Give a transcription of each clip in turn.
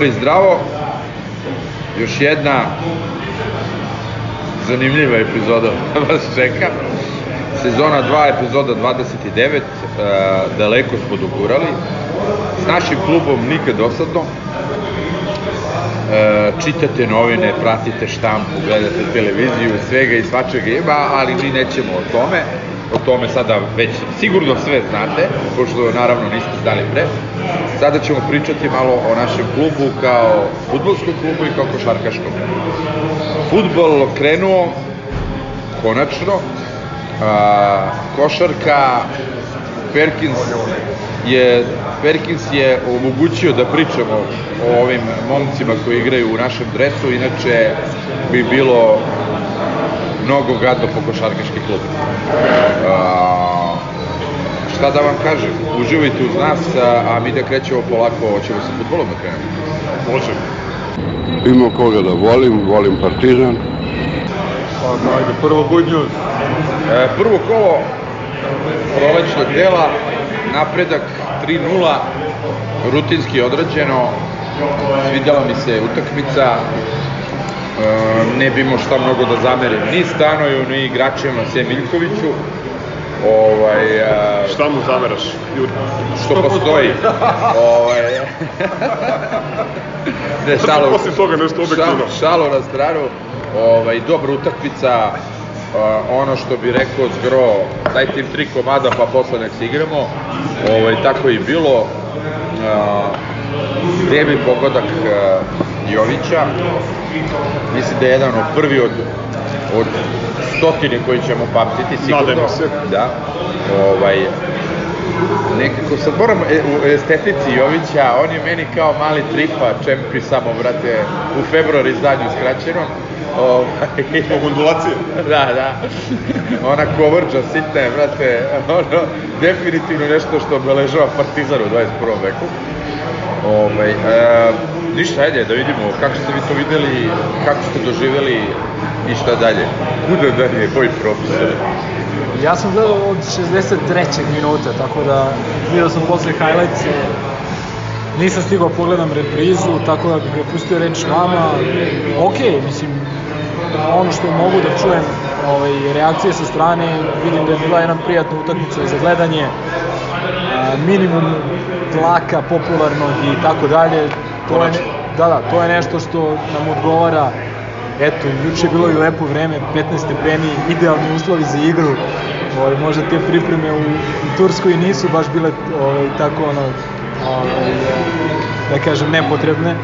Živobar i zdravo. Još jedna zanimljiva epizoda vas čeka. Sezona 2, epizoda 29. E, daleko smo dogurali. S našim klubom nikad dosadno. E, čitate novine, pratite štampu, gledate televiziju, svega i svačega ima, ali mi nećemo o tome o tome sada već sigurno sve znate, pošto naravno niste znali pre. Sada ćemo pričati malo o našem klubu kao futbolskom klubu i kao košarkaškom. Futbol krenuo konačno, a, košarka Perkins je Perkins je omogućio da pričamo o ovim momcima koji igraju u našem dresu, inače bi bilo mnogo gadno po košarkaški klub. A, šta da vam kažem, uživajte uz nas, a, a mi da krećemo polako, hoćemo sa futbolom da krenemo. Može. Ima koga da volim, volim Partizan. Pa, ajde, prvo good news. E, prvo kolo prolećnog dela, napredak 3-0, rutinski odrađeno, svidjela mi se utakmica, e, ne bimo šta mnogo da zamerim ni Stanoju, ni igračima Sem Miljkoviću, ovaj, a, Šta mu zameraš, Juri? što postoji. ovaj, ne, šalo, Osim toga nešto objektivno. Šalo, na stranu, ovaj, dobra utakmica, a, ono što bi rekao Zgro, dajte im tri komada pa posle nek se igramo, ovaj, tako je bilo. A, Debi pogodak a, Jovića, mislim da je jedan od prvi od, od stotine koji ćemo pamtiti sigurno. Nadajmo se. Da. Ovaj, nekako sad moram e, u estetici Jovića, on je meni kao mali tripa, čempi samo, brate, u februar izdanju skraćeno. Ovaj, Zbog ondulacije. da, da. Ona kovrđa sitna je, brate, ono, definitivno nešto što obeležava Partizan u 21. veku. Ovaj, e, ništa, ajde da vidimo kako ste vi to videli, kako ste doživeli i šta dalje. Kuda dalje, boj profesor. Ja sam gledao od 63. minuta, tako da vidio sam posle highlights, nisam stigao da pogledam reprizu, tako da bih prepustio reč vama. Ok, mislim, ono što mogu da čujem, ovaj, reakcije sa strane, vidim da je bila jedna prijatna utakmica za gledanje, a, minimum tlaka popularnog i tako dalje. To je, da, da, to je nešto što nam odgovara Eto, juče je bilo i lepo vreme, 15 stepeni, idealni uslovi za igru. Ovaj, možda te pripreme u, u Turskoj nisu baš bile ovaj, tako ono, ovaj, da kažem, nepotrebne.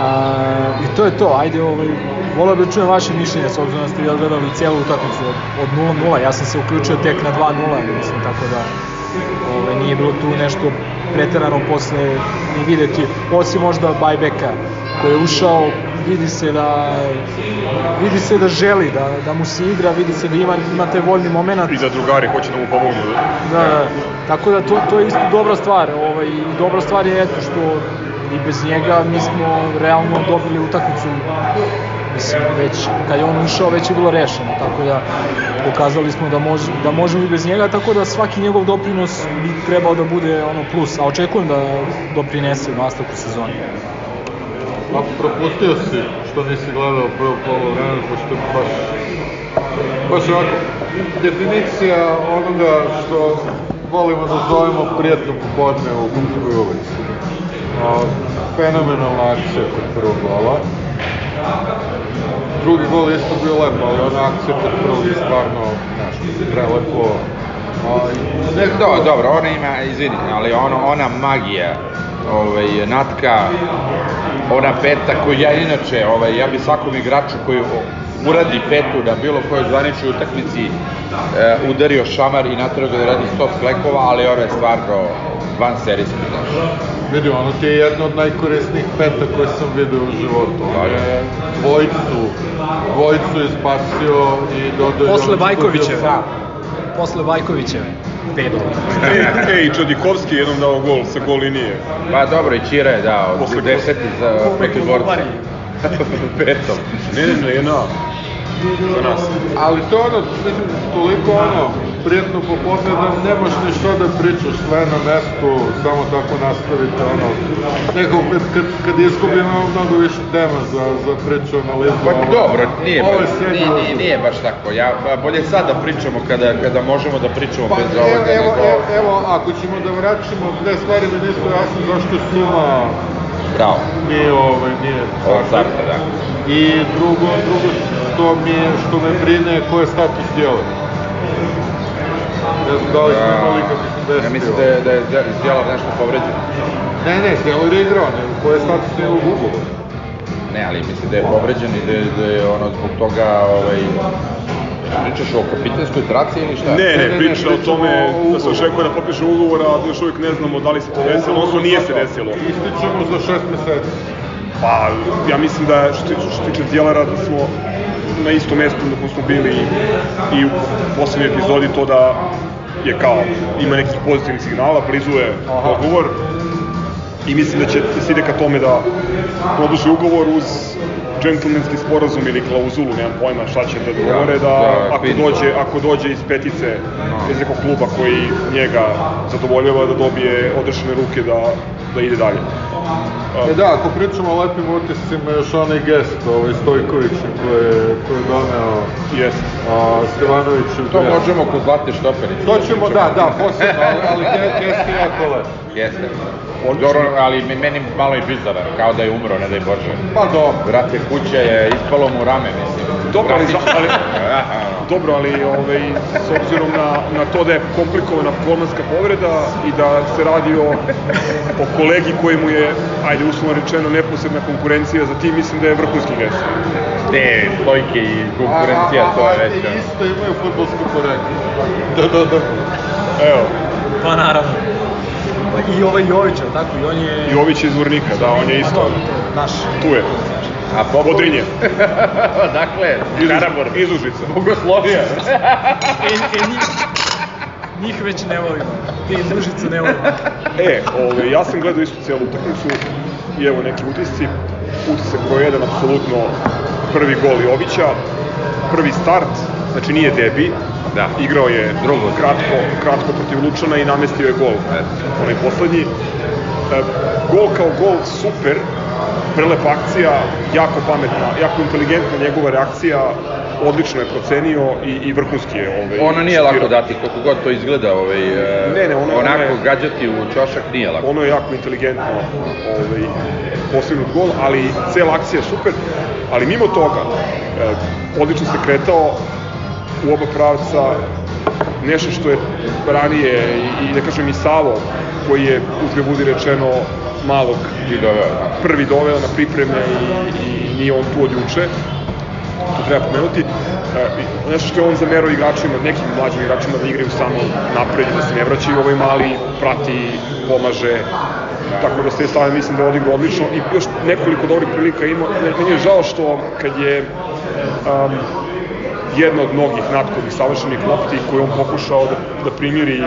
A, I to je to, ajde, ovaj, volao bih da čujem vaše mišljenje, s obzirom da ste vi odgledali cijelu utakmicu od, od 0-0, ja sam se uključio tek na 2-0, mislim, tako da ovaj, nije bilo tu nešto preterano posle ni videti, osim možda Bajbeka koji je ušao, vidi se da vidi se da želi, da, da mu se igra, vidi se da ima, ima taj voljni moment. I da drugari hoće da mu pomognu. Da, da. Tako da to, to je isto dobra stvar. Ovaj, i dobra stvar je eto što i bez njega mi smo realno dobili utakmicu mislim, već kad je on ušao već je bilo rešeno, tako da pokazali smo da, može, da možemo i bez njega, tako da svaki njegov doprinos bi trebao da bude ono plus, a očekujem da doprinese u nastavku sezone. Ako propustio si što nisi gledao prvo polo vremena, pošto baš, baš ovako, definicija onoga što volimo da zovemo prijatno popodne u Kumskoj ulici. A, fenomenalna akcija kod prvog gola. Drugi gol je isto bio lepo, ali ona akcija kod prvog je stvarno nešto prelepo. Ne, do, dobro, ona ima, izvini, ali ono, ona magija, ovaj, Natka, ona peta koju ja inače, ovaj, ja bi svakom igraču koji uradi petu na bilo kojoj zvaničnoj utakmici e, udario šamar i natrao ga da radi 100 sklekova, ali ona je stvarno van serijski, znaš. Vidim, ono ti je jedna od najkorisnijih peta koje sam vidio u životu. On je dvojicu, dvojicu je spasio i dodao. Posle ono sam. Posle Bajkovićeve. Peto. Ej, ej, Čodikovski je jednom dao gol sa gol linije. Pa dobro, i Čira je dao, Posle- deseti za protiv borca. Petom. Ne, ne, ne, jedna. Za nas. Ali to ono, toliko ono, prijatno popodne da nemaš ni što da pričaš, sve na mestu, samo tako nastavite, ono, nekako kad, kad, kad izgubim imamo mnogo više tema za, za priču, analizu, Pa dobro, nije, ovo je nije, nije, nije baš tako. Ja, bolje sad da pričamo kada, kada možemo da pričamo Pa bez evo, ovoga evo, evo, evo, ako ćemo da vraćamo dve stvari mi nisu jasne zašto suma Bravo. nije, ovaj, nije starta, da. I drugo, drugo što mi je, što me brine, ko je status djela. Ne znam da li smo imali kako se desio. Ja mislim da je, da je Zdjelov nešto povređen. Ne, ne, Djelar je igrao, nego ko je status njegovog ugovora. Ne, ali mislim da je povređen i da je, da je ono zbog toga, ovaj, pričaš o kapitenskoj traci ili šta? Ne, Ne, ne, ne, ne, priča o pričamo tome o da se očekuje da potpiše ugovor, a da još uvijek ne znamo da li se to desilo, odnosno nije se desilo. Ističemo za šest meseci. Pa, ja mislim da što se tiče- što se tiče Djelara da smo na istom mjestu na kojem smo bili i, i u poslednjoj epizodi to da je kao, ima nekih pozitivnih signala, blizu je dogovor i mislim da će da se ide ka tome da produži ugovor uz džentlmenski sporazum ili klauzulu, nemam pojma šta će da dogovore, da da, ako dođe, ako dođe iz petice iz nekog kluba koji njega zadovoljava da dobije odrešene ruke da, da ide dalje. E da, ako pričamo o lepim utiscima, još onaj gest, ovaj Stojkovića koji je, koji je doneo Jeste. a, Stevanoviću. To dres. možemo kod Zlate Štoperice. To ćemo, da, da, posebno, ali, ali ge- gest je jako lep. Jeste. Dobro, ali meni malo i bizaran, kao da je umro, ne daj Bože. Pa dobro. Brate, kuća je ispalo mu rame, mislim. Dobro, ali za- ali-. Dobro, ali ovaj, s obzirom na, na to da je komplikovana kolmanska povreda i da se radi o, o kolegi koji mu je, ajde uslovno rečeno, neposredna konkurencija za tim, mislim da je vrhunski gest. Te stojke i konkurencija, to je već. A, isto imaju futbolsko poreklo. Da, da, da. Evo, Pa naravno. Pa I ovaj Jović, tako? I on je... Jović iz Vornika, da, on je Pa isto, naš. tu je, A Popović? Podrinje, dakle, Izuž, Karabor. Izužica. Bogoslovija. E, e, njih, njih već ne volimo. Ti družice ne volimo. E, ovaj, ja sam gledao istu cijelu utakmicu i evo neki utisci. Utisak broj 1, apsolutno prvi gol Jovića, prvi start, znači nije debi, Da. igrao je Drugo. kratko, kratko protiv Lučana i namestio je gol, onaj poslednji. E, gol kao gol, super, prelepa akcija, jako pametna, jako inteligentna njegova reakcija, odlično je procenio i, i vrhunski je. Ovaj, Ono nije šutirao. lako dati, koliko god to izgleda, ovaj, e, Ne, ne, ono- onako ono je- gađati u čošak nije lako. ono je jako inteligentno ovaj, postignut gol, ali cela akcija je super, ali mimo toga, e, odlično se kretao u oba pravca, nešto što je ranije i, i da kažem i Savo, koji je, uzgre budi rečeno, malog I doveo. prvi doveo na pripreme i, i nije on tu od juče, to treba pomenuti. E, nešto što je on zamerao igračima, nekim mlađim igračima da igraju samo napred, da se ne vraćaju, ovaj mali prati, pomaže, tako da s te strane mislim da je odigrao odlično i još nekoliko dobrih prilika ima. Meni je žao što kad je um, jedna od mnogih natkodnih savršenih lopti koju on pokušao da, da primiri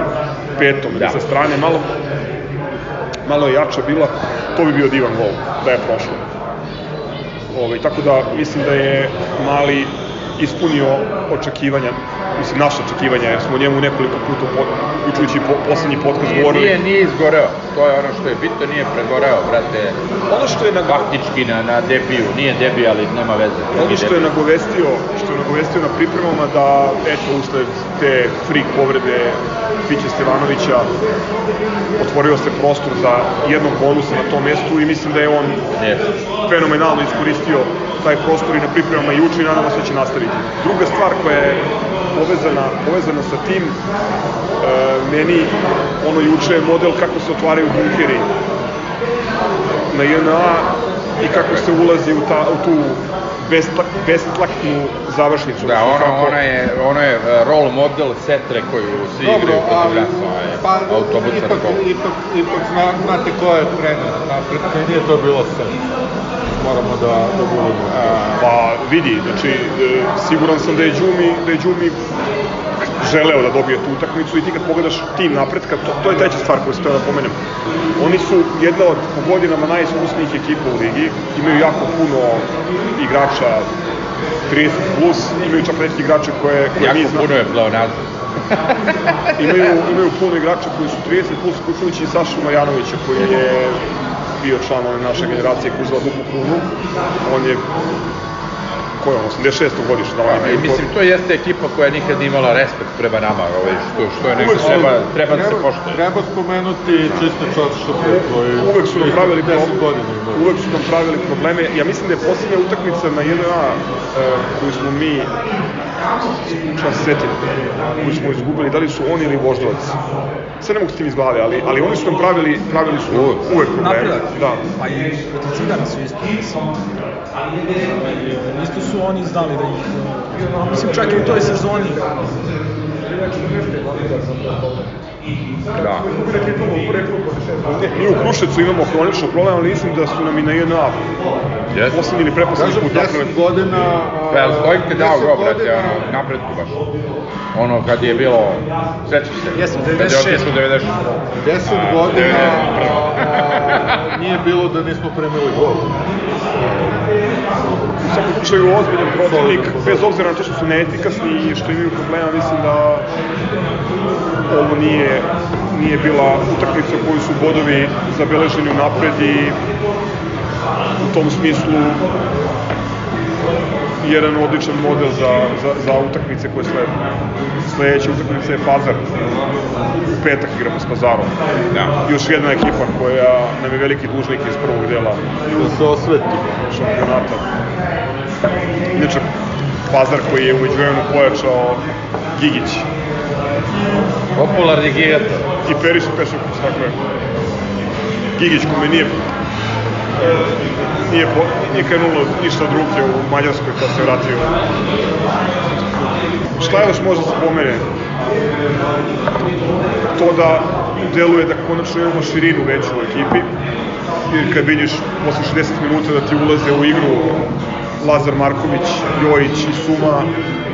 petom Da. sa strane, malo malo je jača bila, to bi bio divan gol da je prošlo. Ovaj, tako da mislim da je Mali ispunio očekivanja, mislim naše očekivanja, jer smo o njemu nekoliko puta, po, uključujući po, poslednji podcast govorili. nije, nije izgoreo, to je ono što je bitno, nije pregoreo, brate. Ono što je na, Faktički na, na debiju, nije debi, ali nema veze. ono što je nagovestio, što je nagovestio na pripremama da eto usled te freak povrede Piće Stevanovića otvorio se prostor za jednog bonusa na tom mestu i mislim da je on Jeste. fenomenalno iskoristio taj prostor i na pripremama juče i nadamo se da će nastaviti. Druga stvar koja je povezana, povezana sa tim, e, meni ono juče je model kako se otvaraju bunkeri na JNA i kako se ulazi u, ta, u tu bestlak, bestlaknu završnicu. Da, ono, Kako- ono je, ono je e, role model setre koju svi Dobro, igraju kod ali, Grasa, pa, autobusa ipak, ipak, ipak zna, znate ko je trener napred, i nije to bilo sve. Moramo da, da budemo. Pa vidi, znači e, siguran sam da je Đumi, da je Đumi želeo da dobije tu utakmicu i ti kad pogledaš tim napretka, to, to je treća stvar koju se treba da pomenem. Oni su jedna od po godinama najiskusnijih ekipa u ligi, imaju jako puno igrača 30 plus, imaju čak neki igrače koje, koje mi Jako znamo. puno je pleonaza. imaju, imaju puno igrača koji su 30 plus uključujući i Sašu Majanovića koji je bio član ove naše generacije koji uzela duplu krunu. On je ko je on, 86. godište, da I mislim, to jeste ekipa koja nikad nije imala respekt prema nama, ovaj, što, što je nekako treba, treba da se poštuje. Treba spomenuti čiste čaršape koji... uvek su nam pravili 10 problem, godina imaju. uvek su nam pravili probleme. Ja mislim da je poslednja utakmica na 1A e, koju smo mi čas setim, koju smo izgubili, da li su oni ili Voždovac. Sad ne mogu s tim iz glave, ali, ali oni su nam pravili, pravili su Uvek. uvek probleme. Napredak. Da. Pa i protiv Cigana su isto. Isto su oni znali da ih... Mislim, čak i u toj sezoni Da. Mi u Kruševcu imamo hronično problem, ali mislim da su nam i na 1A Jeste. poslednji ili preposlednji Kažem, put 10 napravili. godina... Pa jel Stojke dao 10 go, brate, ono, napretku baš. Ono, kad je bilo, sećaš se? Jesam, Kad je 96. otišao 96. 10 A, godina 91. a, nije bilo da nismo primili gol. U svakom slučaju ozbiljan protivnik, bez obzira na to što su neefikasni i što imaju problema, mislim da ovo nije, nije bila utakmica u kojoj su bodovi zabeleženi u napred i u tom smislu jedan odličan model za, za, za utakmice koje slede. Sledeća utakmica je Pazar. U petak igramo s Pazarom. Da. Još jedna ekipa koja nam je veliki dužnik iz prvog dela Da se osvetimo. šampionata. Inače, Pazar koji je umeđu vremenu pojačao Gigić Popularni gigator. i Periša Pešović, tako je. Gigić kome nije nije, po, nije krenulo ništa od ruke u Mađarskoj kad se vratio. Šta još može da se pomene? To da deluje da konačno imamo širinu veću u ekipi, jer kad vidiš posle 60 minuta da ti ulaze u igru Lazar Marković, Jojić i Suma,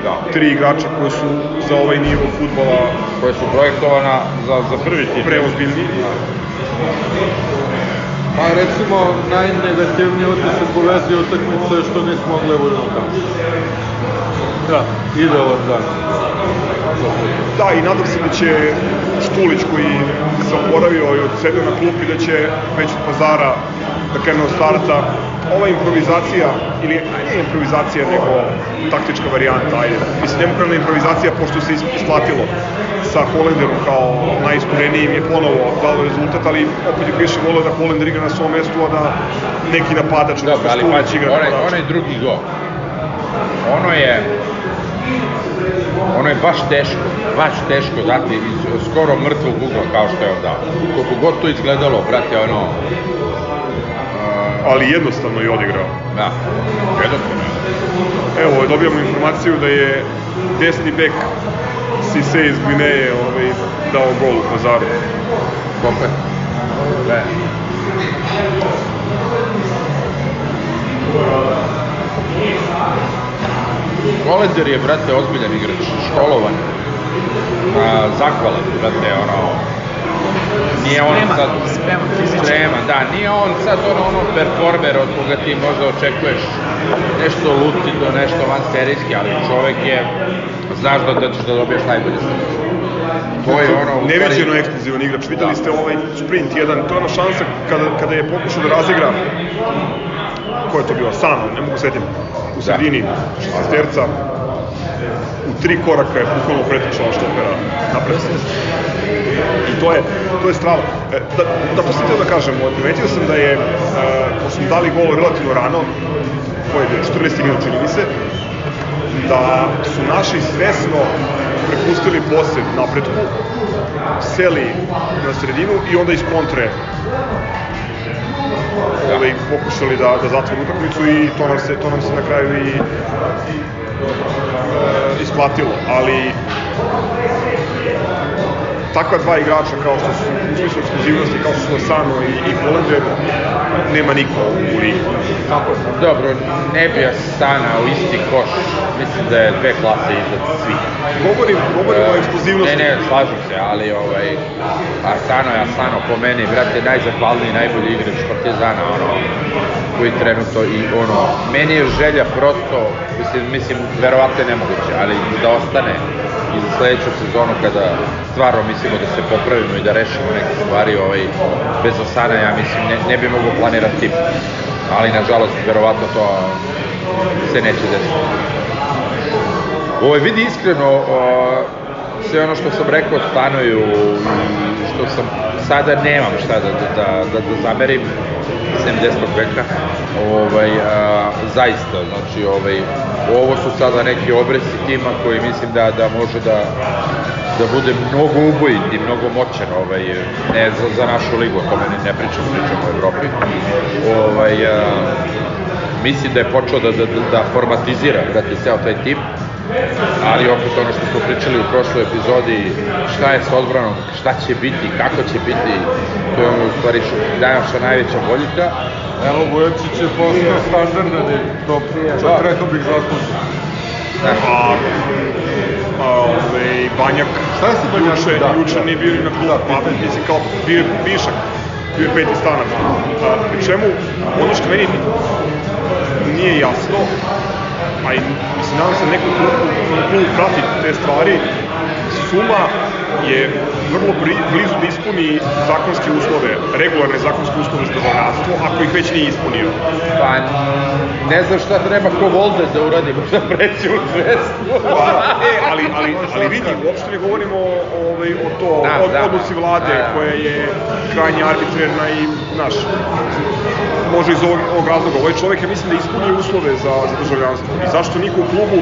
Da. tri igrača koji su za ovaj nivo futbola Koja su projektovana za, za prvi tim. preozbiljni. Pa recimo, najnegativniji utisak u vezi utakmice je što nismo mogli levo nogama. Da. Idealan dan. Da, i nadam se da će Štulić koji se oporavio i odsedio na klupi da će već od pazara da krene od starta. Ova improvizacija, ili a nije improvizacija, nego taktička varijanta, ajde. Mislim, nemokralna improvizacija, pošto se is- isplatilo sa Holenderom kao najisturenijim je ponovo dalo rezultat, ali opet je više volio da Holender igra na svom mestu, a da neki napadač, odnosno ali pazi, igra onaj, onaj drugi gol. Ono je ono je baš teško, baš teško dati iz skoro mrtvog ugla kao što je on dao. Koliko god to izgledalo, brate, ono, Ali jednostavno je odigrao. da, jednostavno. Evo, dobijamo informaciju da je desni bek Sise iz Gvineje ovaj, dao gol u Pazaru. Kope. Ne. Kolender je, brate, ozbiljan igrač, školovan, a, zahvalan, brate, ono, nije on sad... spreman, fizički. Spreman, da, nije on sad ono, ono performer od koga ti možda očekuješ nešto lutido, nešto van serijski, ali čovek je, znaš da, da ćeš da dobiješ najbolje sve. To je ono, u stvari- Neviđeno eksplozivan igrač. Videli ste ovaj sprint jedan, to je ona šansa kada, kada je pokušao da razigra ko je to bio, Sano, ne mogu setim, u sredini, šesterca, u tri koraka je bukvalno pretrčala štopera napred. I to je, to je strava. E, da, da htio da kažem, primetio sam da je, e, pošto smo dali gol relativno rano, koji je bio 14. minut čini mi se, da su naši svesno prepustili posed napretku, seli na sredinu i onda iz kontre ovaj, pokušali da, da zatvoru utakmicu i to nam se, to nam se na kraju i e, isplatilo, ali takva dva igrača kao što su u smislu ekskluzivnosti kao što su Lozano i, i Holender nema niko u ligi. Kako? Dobro, ne bi Asana u isti koš, mislim da je dve klase iznad svih. Govorim, govorim o Ne, ekskluzivnosti. ne, slažem se, ali ovaj, Asano je Asano po meni, brate, najzahvalniji, najbolji igrač Partizana, ono, koji trenutno i ono, meni je želja prosto, mislim, mislim, verovatno je nemoguće, ali da ostane i za sledeću sezonu kada stvarno mislimo da se popravimo i da rešimo neke stvari ovaj, bez Osana, ja mislim, ne, ne bi mogo planirati tim. Ali, nažalost, verovatno to se neće desiti. Ovaj, vidi iskreno, o, sve ono što sam rekao stanuju i što sam sada nemam šta da, da, da, da, da zamerim 70. veka ovaj, a, zaista znači ovaj, ovo su sada neki obresi tima koji mislim da, da može da da bude mnogo ubojit i mnogo moćan ovaj, ne za, za našu ligu, o tome ne, ne pričam, pričam o Evropi ovaj, a, mislim da je počeo da, da, da formatizira, brate, ceo taj tim ali opet ono što smo pričali u prošloj epizodi, šta je s odbranom, šta će biti, kako će biti, to je ono u stvari današa najveća boljika. Evo, Vujačić je postao standardan i to čak rekao bih zasluženo. A, a ove, Banjak, Šta si Banjak? juče, Da, juče da. nije bio ni na klubu, Da, pa mislim kao bio je višak, bio je peti stanac. A, pri čemu, ono što meni nije jasno, a i mislim, nadam se klub, klub prati te stvari, Suma je vrlo blizu da ispuni zakonske uslove, regularne zakonske uslove za državljanstvo, ako ih već nije ispunio. Pa ne znam šta treba ko Volde da uradi, možda preći u zvezdu. Pa, e, ali, ali, ali vidi, uopšte ne govorimo o, ovaj, o to, Da, o da. odluci vlade Da, da. koja je krajnje arbitrerna i, znaš, može iz ovog, ovog razloga. Ovaj čovek je mislim da ispunio uslove za, za državljanstvo. I zašto niko u klubu,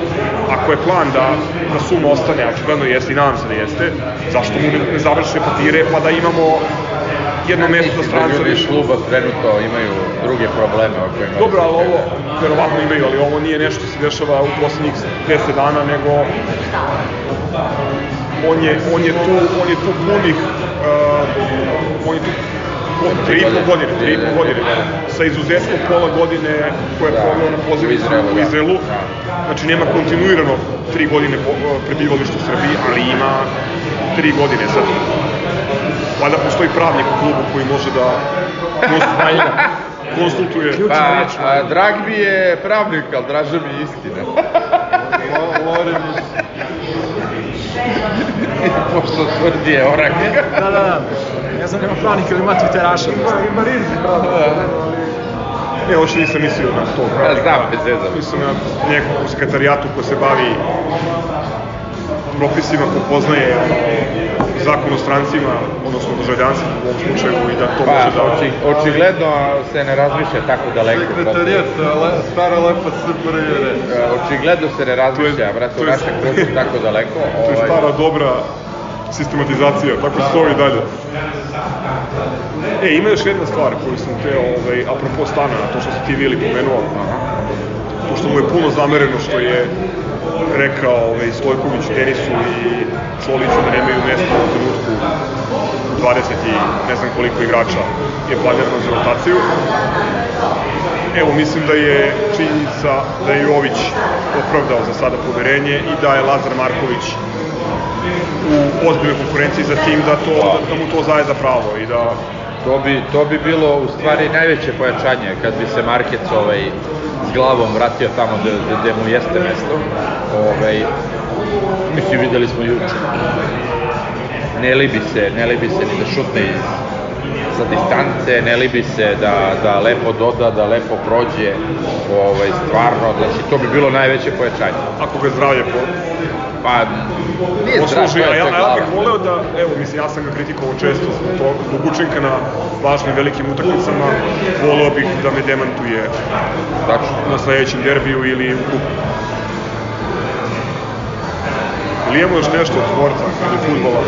ako je plan da, da suma ostane, a očigledno jeste i nadam se da jeste, zašto mu ne, ne završe papire pa da imamo jedno mesto za da stranca ljudi iz kluba trenutno imaju druge probleme o kojima... Dobro, ali ovo, verovatno imaju, ali ovo nije nešto što se dešava u poslednjih 10 dana, nego on je, on je tu, on je tu punih, uh, on je tu po- tri i po godine, tri i po godine, sa izuzetkom pola godine koje je Da, proveo na pozivnicu u Izraelu, u da. Izraelu. Znači nema kontinuirano tri godine po- prebivalište u Srbiji, ali ima tri godine sad. Valjda postoji pravnik u klubu koji može da konsultuje, Pa, a, drag mi je pravnik, ali draža mi je istina. Pošto tvrdi je orak. Da, da, da. Ne znam, nema pravnika ili ima twitteraša. ima rizik, Ne, uopšte nisam mislio na to. Ja znam, bez veze. Mislim na nekog u sekretarijatu ko se bavi propisima, ko poznaje zakon o strancima, odnosno državljanstvu u ovom slučaju i da to Pa, može da... oči, očigledno se ne razmišlja tako daleko. Sekretarijat, le, stara lepa SPRJ E, Očigledno se ne razmišlja, brate, u našem klubu tako daleko. To je ovaj, stara dobra sistematizacija, tako stoji i dalje. E, ima još jedna stvar koju sam te, ovaj, apropo stana, to što si ti Vili pomenuo, pošto mu je puno zamereno što je rekao ovaj, Stojković tenisu i Čoliću da nemaju mesta u trenutku 20 i ne znam koliko igrača je planirano za rotaciju. Evo, mislim da je činjenica da je Jović opravdao za sada poverenje i da je Lazar Marković u ozbiljnoj konkurenciji za tim da, to, da, da mu to zaje za pravo i da To bi, to bi bilo u stvari najveće pojačanje kad bi se Markec ovaj, s glavom vratio tamo gde, mu jeste mesto. Ovaj, mislim, videli smo juče. Ne libi se, ne libi se ni da šutne iz sa distance, ne libi se da, da lepo doda, da lepo prođe, ovaj, stvarno, znači to bi bilo najveće pojačanje. ako ga zdravlje po, Pa, nije posluži, a ja, ja bih voleo da, evo, mislim, ja sam ga kritikovao često zbog, učinka na važnim velikim utakmicama, voleo bih da me demantuje Tačno. na sledećem derbiju ili u kupu. Ili imamo još nešto od sporta ili futbola?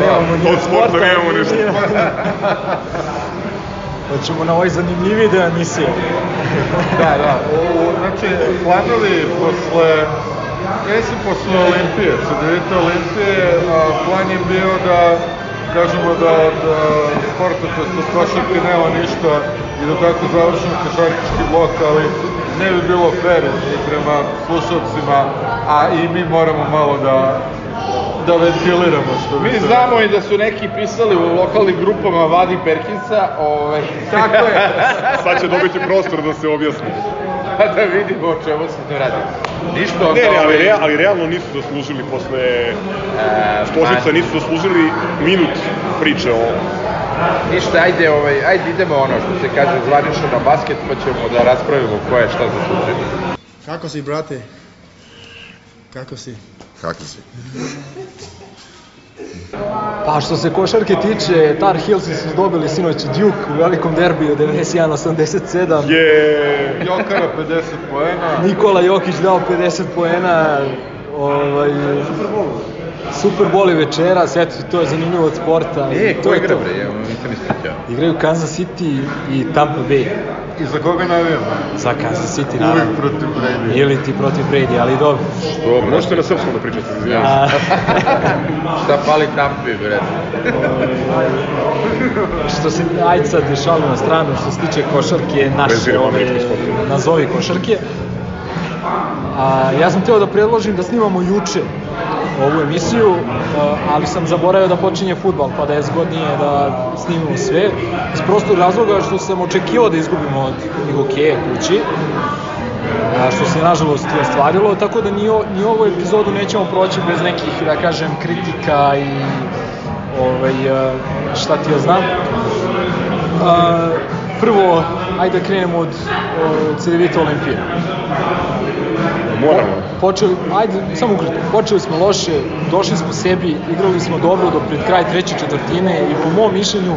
Nemamo ni Od sporta nemamo ništa. Hoćemo na ovaj zanimljiviji deo emisije. Da, da. U, u- znači, planovi posle, ja mislim posle Olimpije, sa devete Olimpije, a, plan je bio da kažemo da od a, sporta, to od košarke nema ništa i da tako završimo košarkaški blok, ali ne bi bilo fair i prema slušalcima, a i mi moramo malo da da ventiliramo što Mi se znamo i da su neki pisali u lokalnim grupama Vadi Perkinsa, ovaj, Tako je. Sad će dobiti prostor da se objasni. pa da vidimo o čemu se to radi. Ništa onda... Ne, ne, ali, rea, ali realno nisu zaslužili posle e, Stožica, nisu zaslužili minut priče o... Ništa, ajde, ovaj, ajde idemo ono što se kaže zvanično na basket, pa ćemo da raspravimo ko je šta zaslužio. Kako si, brate? Kako si? Kako si? Pa što se košarke tiče, Tar Heelsi su dobili sinoć Duke u velikom derbiju 91-87. Je... Jokara 50 poena. Nikola Jokić dao 50 poena, ovaj, Super Bowl je večeras, eto, to je zanimljivo od sporta. E, to ko igra to. bre, ja nisam ispratio. Igraju Kansas City i Tampa Bay. I za koga navijam? Za Kansas City, Uvijek naravno. protiv Brady. Ili ti protiv Brady, ali dobro. Dobro, Možete na srpskom da pričate, izvinjam se. Šta fali Tampi, bre? što se, ajde sad šalu na stranu, što se tiče košarke, naše, ove, nazovi košarke. A, ja sam htio da predložim da snimamo juče ovu emisiju, ali sam zaboravio da počinje futbal, pa da je zgodnije da snimimo sve. Iz prostog razloga što sam očekivao da izgubimo od hokeja kući, a, što se nažalost i ostvarilo, tako da ni, o, ni ovu epizodu nećemo proći bez nekih, da kažem, kritika i ovaj, šta ti ja znam. A, prvo, ajde da krenemo od, od Cedevita Olimpije. Moramo. Počeli, ajde, samo ukratko, počeli smo loše, došli smo sebi, igrali smo dobro do pred kraj treće četvrtine i po mom mišljenju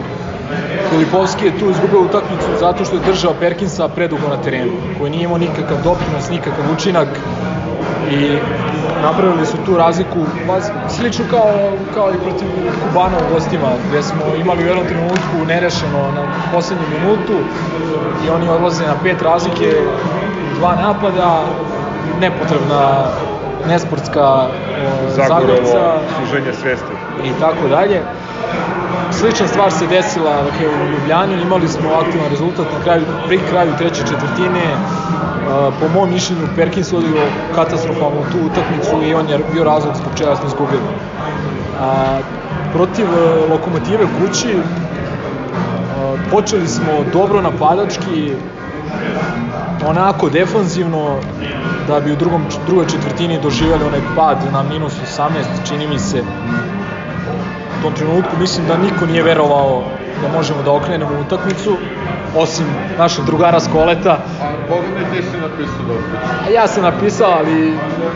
Filipovski je tu izgubio utakmicu zato što je držao Perkinsa predugo na terenu, koji nije imao nikakav doprinos, nikakav učinak i napravili su tu razliku, slično kao, kao i protiv Kubana u gostima, gde smo imali u jednom trenutku nerešeno na poslednju minutu i oni odlaze na pet razlike, dva napada, nepotrebna nesportska zagrevca suženje svesti. i tako dalje. Slična stvar se desila dakle, u Ljubljani, imali smo aktivan rezultat na kraju, pri kraju treće četvrtine. Po mom mišljenju Perkins vodio katastrofalnu tu utakmicu i on je bio razlog zbog čega smo izgubili. A, protiv uh, Lokomotive kući uh, počeli smo dobro napadački, onako defanzivno, da bi u drugom, drugoj četvrtini doživjeli onaj pad na minus 18, čini mi se. U tom trenutku mislim da niko nije verovao da možemo da okrenemo utakmicu, osim našeg drugara Skoleta. A pogledaj ti si napisao dobro. A ja sam napisao, ali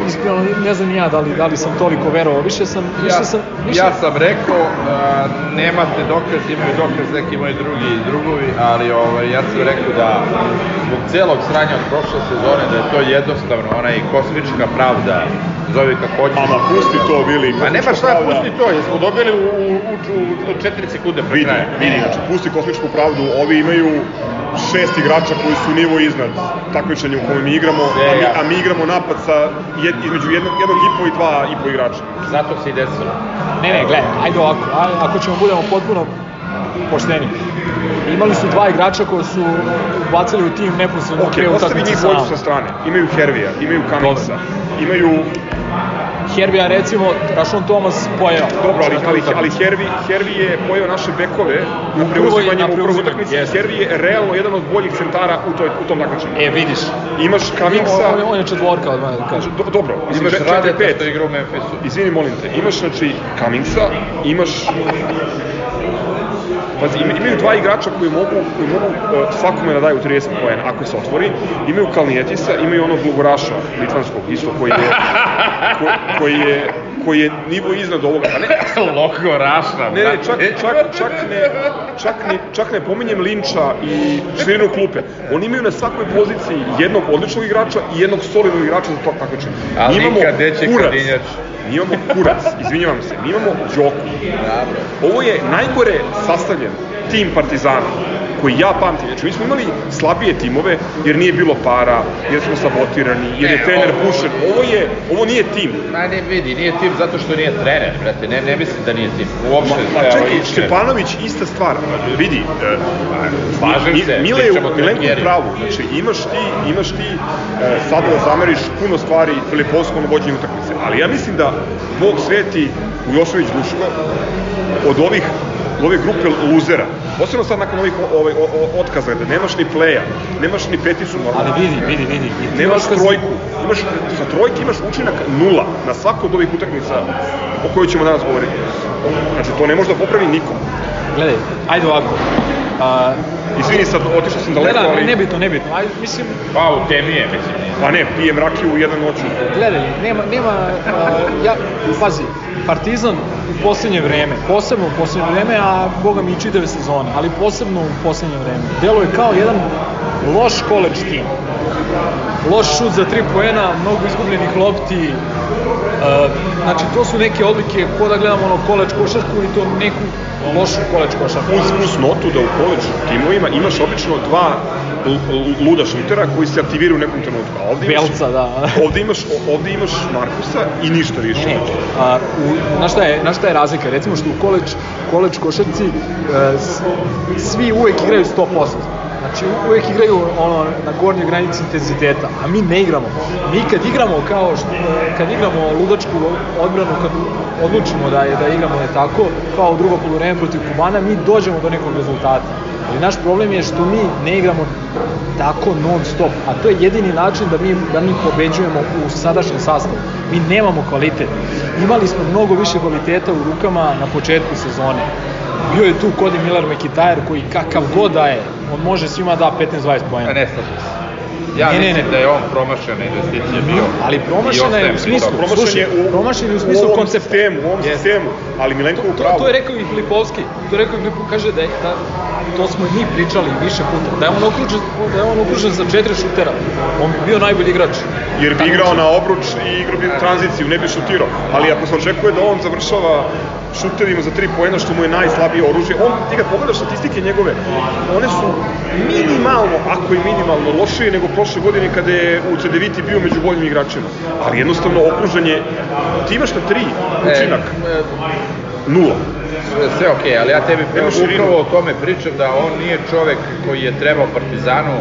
iskreno ne znam ja da li, da li sam toliko verovao. Više sam, više Ja, sam, više... ja sam rekao, a, nemate dokaz, imaju dokaz neki moji drugi i drugovi, ali ovaj, ja sam rekao da zbog celog sranja od prošle sezone da je to jednostavno onaj kosmička pravda, zovi kako hoćeš. Ama pusti to, Vili. Pa nema šta, pravda. pusti to, jesmo dobili u, u, u, u 4 sekunde pre Vidi, kraja. vidi, znači pusti kosmičku pravdu, ovi imaju šest igrača koji su nivo iznad takmičenja u kojem mi igramo, E, a mi, a mi igramo napad sa jed, između jednog, jednog i po i dva i po igrača. Zato se i desilo. Ne, ne, gledaj, ajde ovako, ako ćemo budemo potpuno pošteni. Imali su dva igrača koji su ubacili u tim neposredno Ok, pre ostavi utakmice njih sa dvojicu nama. sa strane. Imaju Hervija, imaju Cummingsa, imaju Herbija recimo, Rašon Thomas pojeo. Dobro, ali, ali, ali Hervi, Hervi je pojeo naše bekove na na u prvoj utakmici. Hervi je realno jedan od boljih centara u, toj, u tom takmičenju. E, vidiš. Imaš Cummingsa, On, on, on je četvorka, odmah da kažem. do, dobro, mislim, Imaš čet- četiri, Radeta pet. igra u Memphisu. Izvini, molim te, imaš znači Cummingsa, imaš Pazi, ima- imaju dva igrača koji mogu, koji mogu uh, svakome da daju 30 poena ako se otvori. Imaju Kalnijetisa, imaju onog Lugoraša, litvanskog, isto koji je, ko, koji je, koji je nivo iznad ovoga. Pa ne, Loko Rašna, ne, ne, čak, čak, čak, ne, čak, ne, čak ne pominjem Linča i širinu klupe. Oni imaju na svakoj poziciji jednog odličnog igrača i jednog solidnog igrača za tog takmičenja. Ali imamo nikad kurac. Kadinjač. Mi imamo kurac, izvinjavam se, mi imamo Đoku. Ovo je najgore sastavljen tim Partizana koji ja pamtim. Znači, mi smo imali slabije timove jer nije bilo para, jer smo sabotirani, jer je Ne, trener ovo- pušen. Ovo je, ovo nije tim. Ma ne vidi, nije tim zato što nije trener, brate, ne, ne mislim da nije tim. Uopšte, Ma evo, čekaj. Stepanović ista stvar. Vidi, e, Slažem se, Mile je u Trekijeri. pravu. Znači, imaš ti, imaš ti e, sada da zameriš puno stvari Filipovskom na vođenju utakmice. Ali ja mislim da Bog sveti u Jošević Duško od ovih u ove grupe luzera, posebno sad nakon ovih ovaj, otkaza, gde nemaš ni pleja, nemaš ni peticu normalno, Ali vidi, vidi, vidi. i ti nemaš trojku, imaš, sa trojke imaš učinak nula na svaku od ovih utakmica o kojoj ćemo danas govoriti. Znači, to ne može da popravi nikom. Gledaj, ajde ovako. A, Izvini sad, otišao sam ne, daleko, da, ali... nebitno, nebitno. Ajde, mislim, Pa u temi je, mislim. Pa ne, pijem rakiju u jedan noću. gledaj, nema, nema, a, ja, pazi, Partizan u posljednje vreme, posebno u posljednje vreme, a boga mi i čitave sezone, ali posebno u posljednje vreme, deluje kao jedan loš college tim. Loš šut za tri poena, mnogo izgubljenih lopti, Uh, znači to su neke odlike ko da gledamo ono koleč košarku i to neku lošu koleč košarku. Uz, uz notu da u koleđ timovima imaš obično dva luda šutera koji se aktiviraju u nekom trenutku. A ovde imaš, Belca, da. ovde imaš, ovde imaš Markusa i ništa više. Ne, a, u, na, šta je, na šta je razlika? Recimo što u koleđ, koleđ košarci e, svi uvek igraju 100%. Znači uvek igraju ono na gornjoj granici intenziteta, a mi ne igramo. Mi kad igramo kao što, kad igramo ludačku odbranu, kad odlučimo da je da igramo je tako, kao u drugo poluvreme protiv Kubana, mi dođemo do nekog rezultata. Ali naš problem je što mi ne igramo tako non stop, a to je jedini način da mi, da mi pobeđujemo u sadašnjem sastavu. Mi nemamo kvalitet. Imali smo mnogo više kvaliteta u rukama na početku sezone. Bio je tu Cody Miller McIntyre koji kakav god da je, on može svima da 15-20 Ja pojena. ne slažem se. Ja Ne, ne, mislim ne. da je on promašena investicija bio. Ali promašena je u smislu, Promašen je u, promašen je u u smislu ovom koncepta. sistemu, u ovom Jeste. sistemu, ali Milenko u To, pravu. to je rekao i Filipovski, to je rekao i Filipov, kaže da, je, da to smo i mi pričali više puta, da je on okružen, da je on okružen sa četiri šutera, on bi bio najbolji igrač. jer bi Tako igrao na obruč i igrao bi tranziciju, ne bi šutirao. Ali ako se očekuje da on završava šuterima za tri poena, što mu je najslabije oružje, on, ti kad pogledaš statistike njegove, one su minimalno, ako i minimalno, lošije nego prošle godine kada je u CDVT bio među boljim igračima. Ali jednostavno okružen je, ti imaš na tri učinak, E, nula. sve, okej, ali ja tebi upravo o tome pričam da on nije čovek koji je trebao Partizanu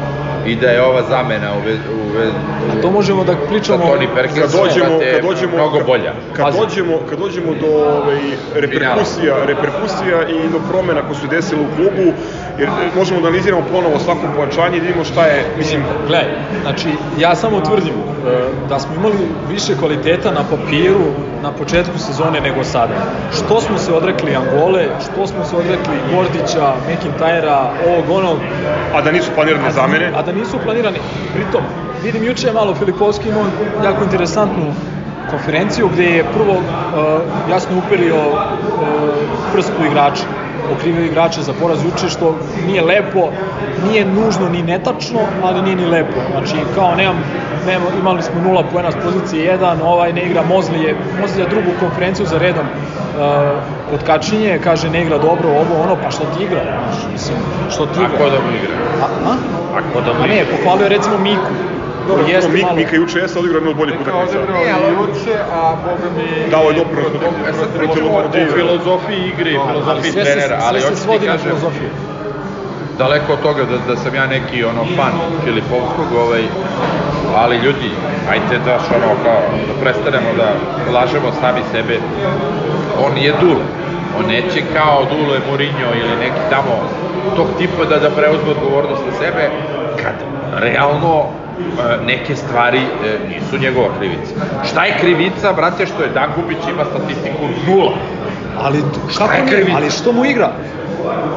i da je ova zamena u vez, u vez, A to možemo da pričamo... Sa Tony kad dođemo, kad dođemo, mnogo kad- bolja. Kad Pazi. dođemo, kad dođemo do ovaj, reperkusija, reperkusija i do promena koje su desile u klubu, jer možemo da analiziramo ponovo svako pojačanje i da vidimo šta je, mislim, Gledaj, znači ja samo tvrdim e, da smo imali više kvaliteta na papiru na početku sezone nego sada. Što smo se odrekli Angole, što smo se odrekli Gordića, McIntyra, ovog onog, a da nisu planirane zamene. a da nisu planirani. Pritom, vidim juče je malo Filipovski imao jako interesantnu konferenciju gde je prvo uh, jasno uperio uh, prst u igrača okrivio igrača za poraz juče što nije lepo, nije nužno ni netačno, ali nije ni lepo. Znači kao nemam, nemam imali smo nula poena s pozicije 1, ovaj ne igra Mozli je, Mozli je drugu konferenciju za redom uh, od kačinje, kaže ne igra dobro ovo ono, pa što ti igra? Znači, mislim, što ti igra? Ako da mu igra. A, a? Ako da mu A ne, igra. pohvalio recimo Miku. Dobro, Jeste Mik, malo- Mika juče jeste odigrao boljih Neka utakmica. odigrao i juče, a boga mi... Dao je doprinos protiv- E sad pričamo o filozofiji igre ali filozofiji trenera, ali hoću ti kažem, filozofiju. daleko od toga da, da sam ja neki ono fan Filipovskog, ovaj, ali ljudi, ajte da što ono kao, da prestanemo da lažemo sami sebe. On je Dul, on neće kao Dule Mourinho ili neki tamo tog tipa da, da preuzme odgovornost na sebe, kad realno neke stvari e, nisu njegova krivica. Šta je krivica, brate, što je Dangubić ima statistiku nula? Ali Šta kako je ali što mu igra?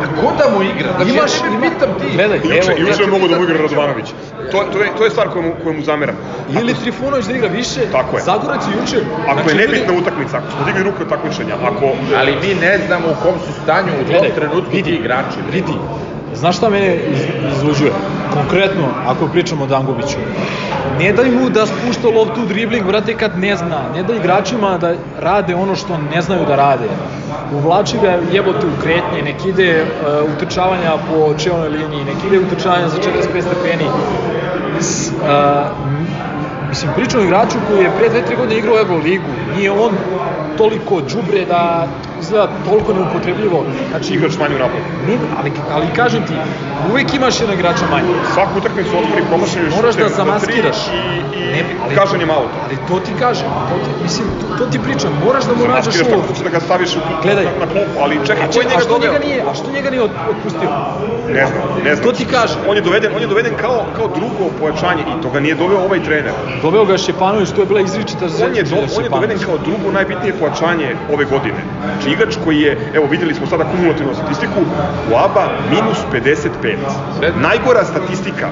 A ko da mu igra? Znači, Imaš, ja tebe ima, pitam ti. gledaj, Juče, evo, juče je ja- mogo da mu igra Radovanović. To, to, je, to je stvar koju mu, koju mu zameram. Ili Trifunović da igra više, Tako je. Zagorac je juče. Ako znači, je nebitna ljudi- utakmica, ako smo digli ruke od takmičenja, ako... Ali mi ne znamo u kom su stanju u tom trenutku vidi, ti igrači. Vidi, znaš šta mene iz, izluđuje? Konkretno, ako pričamo o Dangubiću, ne daj mu da spušta loptu u dribling, brate, kad ne zna. Ne daj igračima da rade ono što ne znaju da rade. Uvlači ga jebote u kretnje, nek ide uh, utrčavanja po čelnoj liniji, nek ide utrčavanja za 45 stepeni. S, uh, mislim, pričam o igraču koji je pre 2-3 godine igrao u Euroligu. Nije on toliko đubre da izgleda toliko neupotrebljivo. Znači, Igrač manje u napadu. ne, ali, ali kažem ti, uvek imaš jednog igrača manje. Svaku utakmicu otvori promašaju Moraš da zamaskiraš. I, i Ne, ali- kažen je malo. Ali to ti kažem, to ti, mislim, to, to ti pričam, moraš da mu nađeš Zamaskiraš ulogu. tako što će da ga staviš u, Gledaj. na, klopu, ali čekaj, ko je njega doveo? njega nije, a što njega nije otpustio? Ne znam, ne znam. To ti kažem. On je doveden, on je doveden kao, kao drugo pojačanje i to ga nije doveo ovaj trener. Doveo ga Šepanović, to je bila izričita za On je, do, on je doveden kao drugo najbitnije pojačanje ove godine. Znači igrač koji je, evo videli smo sada kumulativnu statistiku, u ABA minus 55. Sve- Najgora statistika,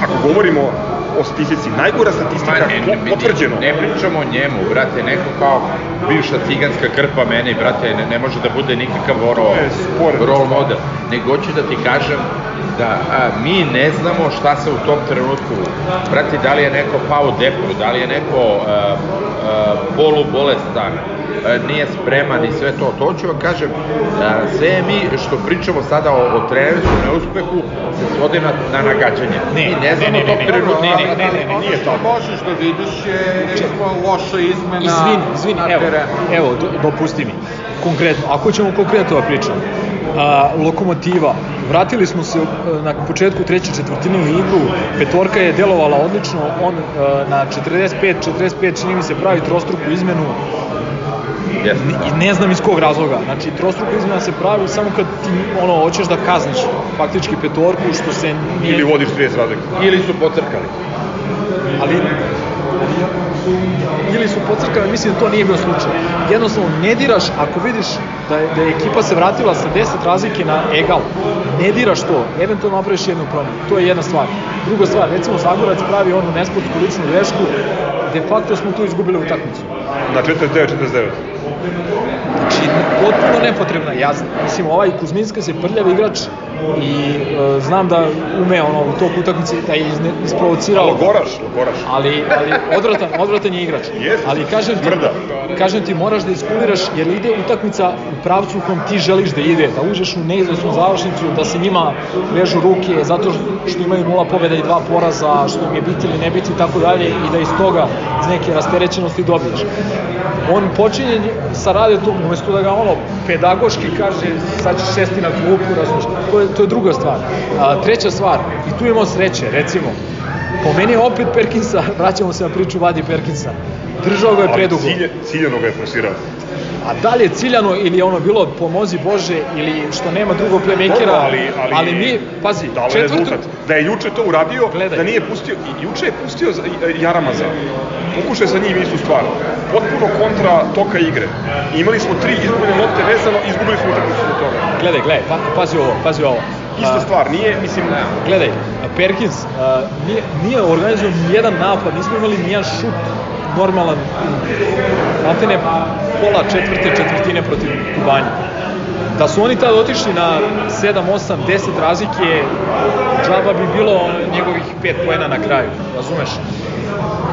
ako govorimo o statistici, najgora statistika Ma, ne, ne, po- potvrđeno. Ne pričamo o njemu, brate, neko kao bivša ciganska krpa meni, brate, ne, ne može da bude nikakav sporedno. role model. Nego hoću da ti kažem da a, mi ne znamo šta se u tom trenutku, brate, da li je neko pao u depu, da li je neko a, a, polu bolestan, a, nije spreman i sve to. To hoću vam kažem, a, sve mi što pričamo sada o, o trenerskom neuspehu se svodi na, na nagađanje. Ne, mi ne, ne znamo ne, ne, tog ne, trenutka. ne, ne, ne, ne, ne, nije tako. Možeš da vidiš je recimo loša izmena Izvini, izvini, na evo, terenu. evo, do, dopusti mi. Konkretno, ako ćemo konkretno da pričamo, a, lokomotiva, vratili smo se a, na početku treće četvrtine u igru, petorka je delovala odlično, on a, na 45-45 čini mi se pravi trostruku izmenu, Jeste. i ne znam iz kog razloga. Znači, trostruka izmena se pravi samo kad ti ono, hoćeš da kazniš faktički petorku, što se nije... Ili vodiš 30 razlika. Ili su pocrkali. ali ili su pocrkali, mislim da to nije bio slučaj. Jednostavno, ne diraš, ako vidiš da je, da je ekipa se vratila sa 10 razlike na egal, ne diraš to, eventualno napraviš jednu promenu. To je jedna stvar. Druga stvar, recimo Zagorac pravi onu nesportsku ličnu grešku, de facto smo tu izgubili utakmicu. Na 49-49. Znači, potpuno nepotrebna. Ja znam, mislim, ovaj Kuzminska se prljav igrač i e, znam da ume ono, u tog utakmice da je izne, isprovocirao. Logoraš, logoraš. ali, ali odvratan, odvratan je igrač. Jeste, ali kažem ti, kažem ti, moraš da iskuliraš, jer ide utakmica u pravcu u kom ti želiš da ide, da uđeš u neizvesnu završnicu, da se njima vežu ruke, zato što imaju nula pobjeda i dva poraza, što im je biti ili ne biti i tako dalje, i da iz toga, iz neke rasterećenosti dobiješ. On počinje sa radetom, umesto da ga ono pedagoški kaže, sad ćeš sesti na klupu, razumiješ, to je, to je druga stvar. A, treća stvar, i tu imamo sreće, recimo, Po meni je opet Perkinsa, vraćamo se na priču Vadi Perkinsa. Držao ga je Ali predugo. cilje, ciljano ga je forsirao. A da li je ciljano ili je ono bilo pomozi Bože ili što nema drugog playmakera, ali, ali, ali mi, pazi, je četvrtu, rezultat. Da je juče to uradio, Gledaj. da nije pustio, i juče je pustio Jaramaza. Pokušaj sa njim istu stvar. Potpuno kontra toka igre. Imali smo tri izgubljene lopte vezano, izgubili smo utakmicu od toga. gledaj, gledaj, pa, pazi ovo, pazi ovo. Ista stvar, nije, mislim, Gledaj, Perkins a, nije, nije organizovan ni jedan napad, nismo imali ni jedan šut normalan, maltene pola četvrte četvrtine protiv Kubanja. Da su oni tad otišli na 7, 8, 10 razlike, džaba bi bilo njegovih 5 poena na kraju, razumeš?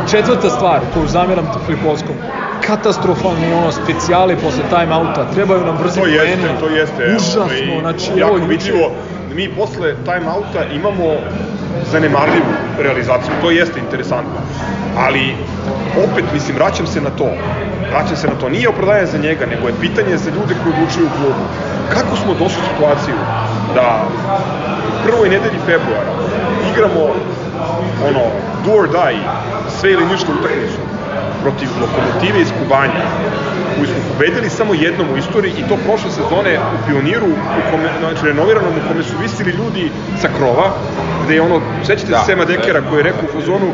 Četvrta stvar koju zamjeram Flipovskom, katastrofalni ono specijali posle time-outa, trebaju nam brzi to poeni. jeste, to jeste. evo, Užasno, znači jako juče- vidljivo. Mi posle time-outa imamo zanemarljivu realizaciju, to jeste interesantno. Ali, opet, mislim, vraćam se na to. Vraćam se na to. Nije opravdanje za njega, nego je pitanje za ljude koji odlučuju u klubu. Kako smo došli u situaciju da u prvoj nedelji februara igramo ono, do or die, sve ili ništa utakmicu protiv lokomotive iz Kubanja, koju smo pobedili samo jednom u istoriji i to prošle sezone u Pioniru, u kome, znači renoviranom, u kome su visili ljudi sa krova, gde je ono, sećate Da. se Sema Dekera koji je rekao u fazonu,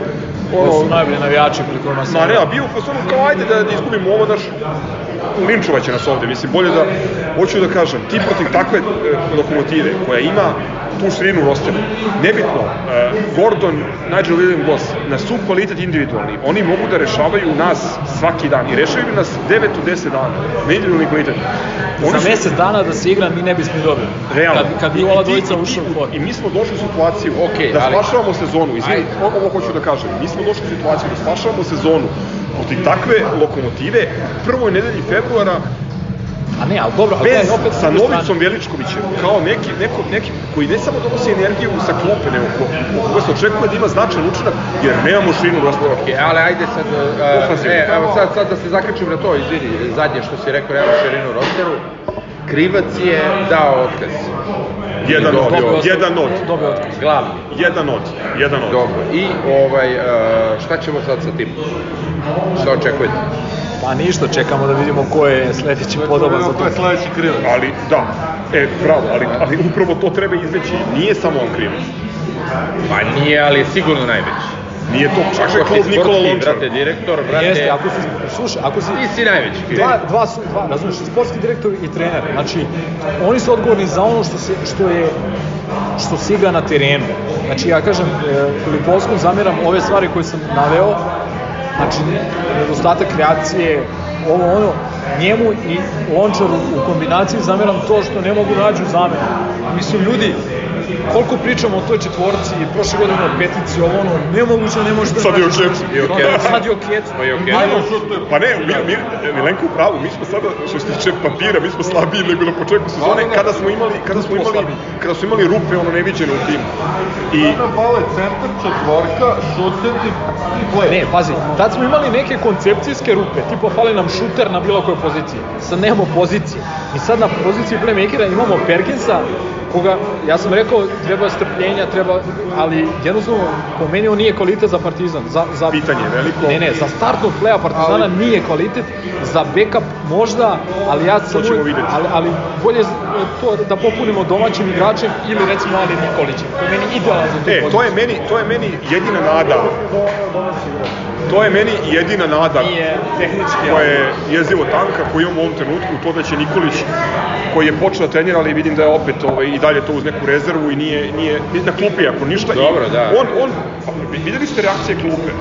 Ovo su ono, najbolji navijači pri kojima sam... Ma ne, a bio u fazonu kao ajde da, da izgubimo ovo, daš, linčovaće nas ovde, mislim, bolje da, hoću da kažem, ti protiv takve e, lokomotive koja ima tu širinu rostera, nebitno, e, Gordon, Nigel William Goss, na su kvalitet individualni, oni mogu da rešavaju nas svaki dan i rešavaju nas 9 do 10 dana, na individualni kvalitet. Oni Za su- mesec dana da se igra mi ne bismo dobili. Realno. Kad, kad bi ova dvojica ušla u hod. I mi smo došli u situaciju Okej, da ali- spašavamo sezonu. Izvini, ovo hoću da kažem. Mi smo došli u situaciju da spašavamo sezonu protiv takve lokomotive u prvoj nedelji februara A ne, ali dobro, ali bez gledaj, opet sa. Novicom Veličkovićem, kao neki, neko, neki koji ne samo donosi energiju sa klupe, nego ko, ko, ko se očekuje da ima značajan učinak, jer nemamo širinu rostera. Ok, ali ajde sad, uh, Ofanzivno. e, evo sad, sad da se zaključim na to, izvini, zadnje što si rekao, nema širinu rosteru, Krivac je dao otkaz. Jedan od, jedan od, Dobio otkaz. Glavni. jedan od, jedan od. Dobro. I ovaj, uh, šta ćemo sad sa tim? Šta očekujete? Pa ništa, čekamo da vidimo ko je sledeći podoban za Ko je to. sledeći krivac? Ali, da, e, bravo, ali, ali upravo to treba izveći. Nije samo on krivac. Pa nije, ali je sigurno najveći. Nije to, čak je Ako klub si Nikola Lončar. brate, direktor, brate, Jeste, ako si, slušaj, ako si, ti si najveći. dva, dva su, dva, razumiješ, sportski direktor i trener, znači, oni su odgovorni za ono što se, što je, što se igra na terenu. Znači, ja kažem, e, Filipovskom zamjeram ove stvari koje sam naveo, znači, nedostatak kreacije, ovo ono, njemu i Lončaru u kombinaciji zamjeram to što ne mogu nađu zamenu. Mislim, ljudi, koliko pričamo o toj četvorci, prošle godine o petici, ovo ono, nemoguće, ne može da Sad je. I Okecu. Sad je. Pa i Okecu. Ajmo, Pa ne, mi, mi, Milenko u pravu, mi smo sada, što se tiče papira, mi smo slabiji nego na početku sezone, kada smo imali, kada smo imali, kada smo imali rupe, ono neviđene u timu. I Sada fale centar, četvorka, šuter i, i play. Ne, pazi, tad smo imali neke koncepcijske rupe, tipa fali nam šuter na bilo kojoj poziciji. Sad nemamo pozicije. I sad na poziciji playmakera imamo Perkinsa, koga, ja sam rekao, treba strpljenja, treba, ali jednostavno, po meni on nije kvalitet za Partizan. Za, za, Pitanje je veliko. Ne, ne, za startnog playa Partizana ali, nije kvalitet, za backup možda, ali ja sam... ćemo uvijek- videti. Ali, ali bolje to da popunimo domaćim igračem ili recimo Ali Nikolićem, koji je meni idealan za tu E, poziciju. to je meni, to je meni jedina nada. To je meni jedina nada Nije tehnički, koja je jezivo tanka, koju imamo u ovom trenutku, to da će Nikolić, koji je počeo da trenira, ali vidim da je opet ovaj, i dalje to uz neku rezervu i nije, nije na klupi ako ništa. Dobro, I da. On, on, videli ste reakcije klupe,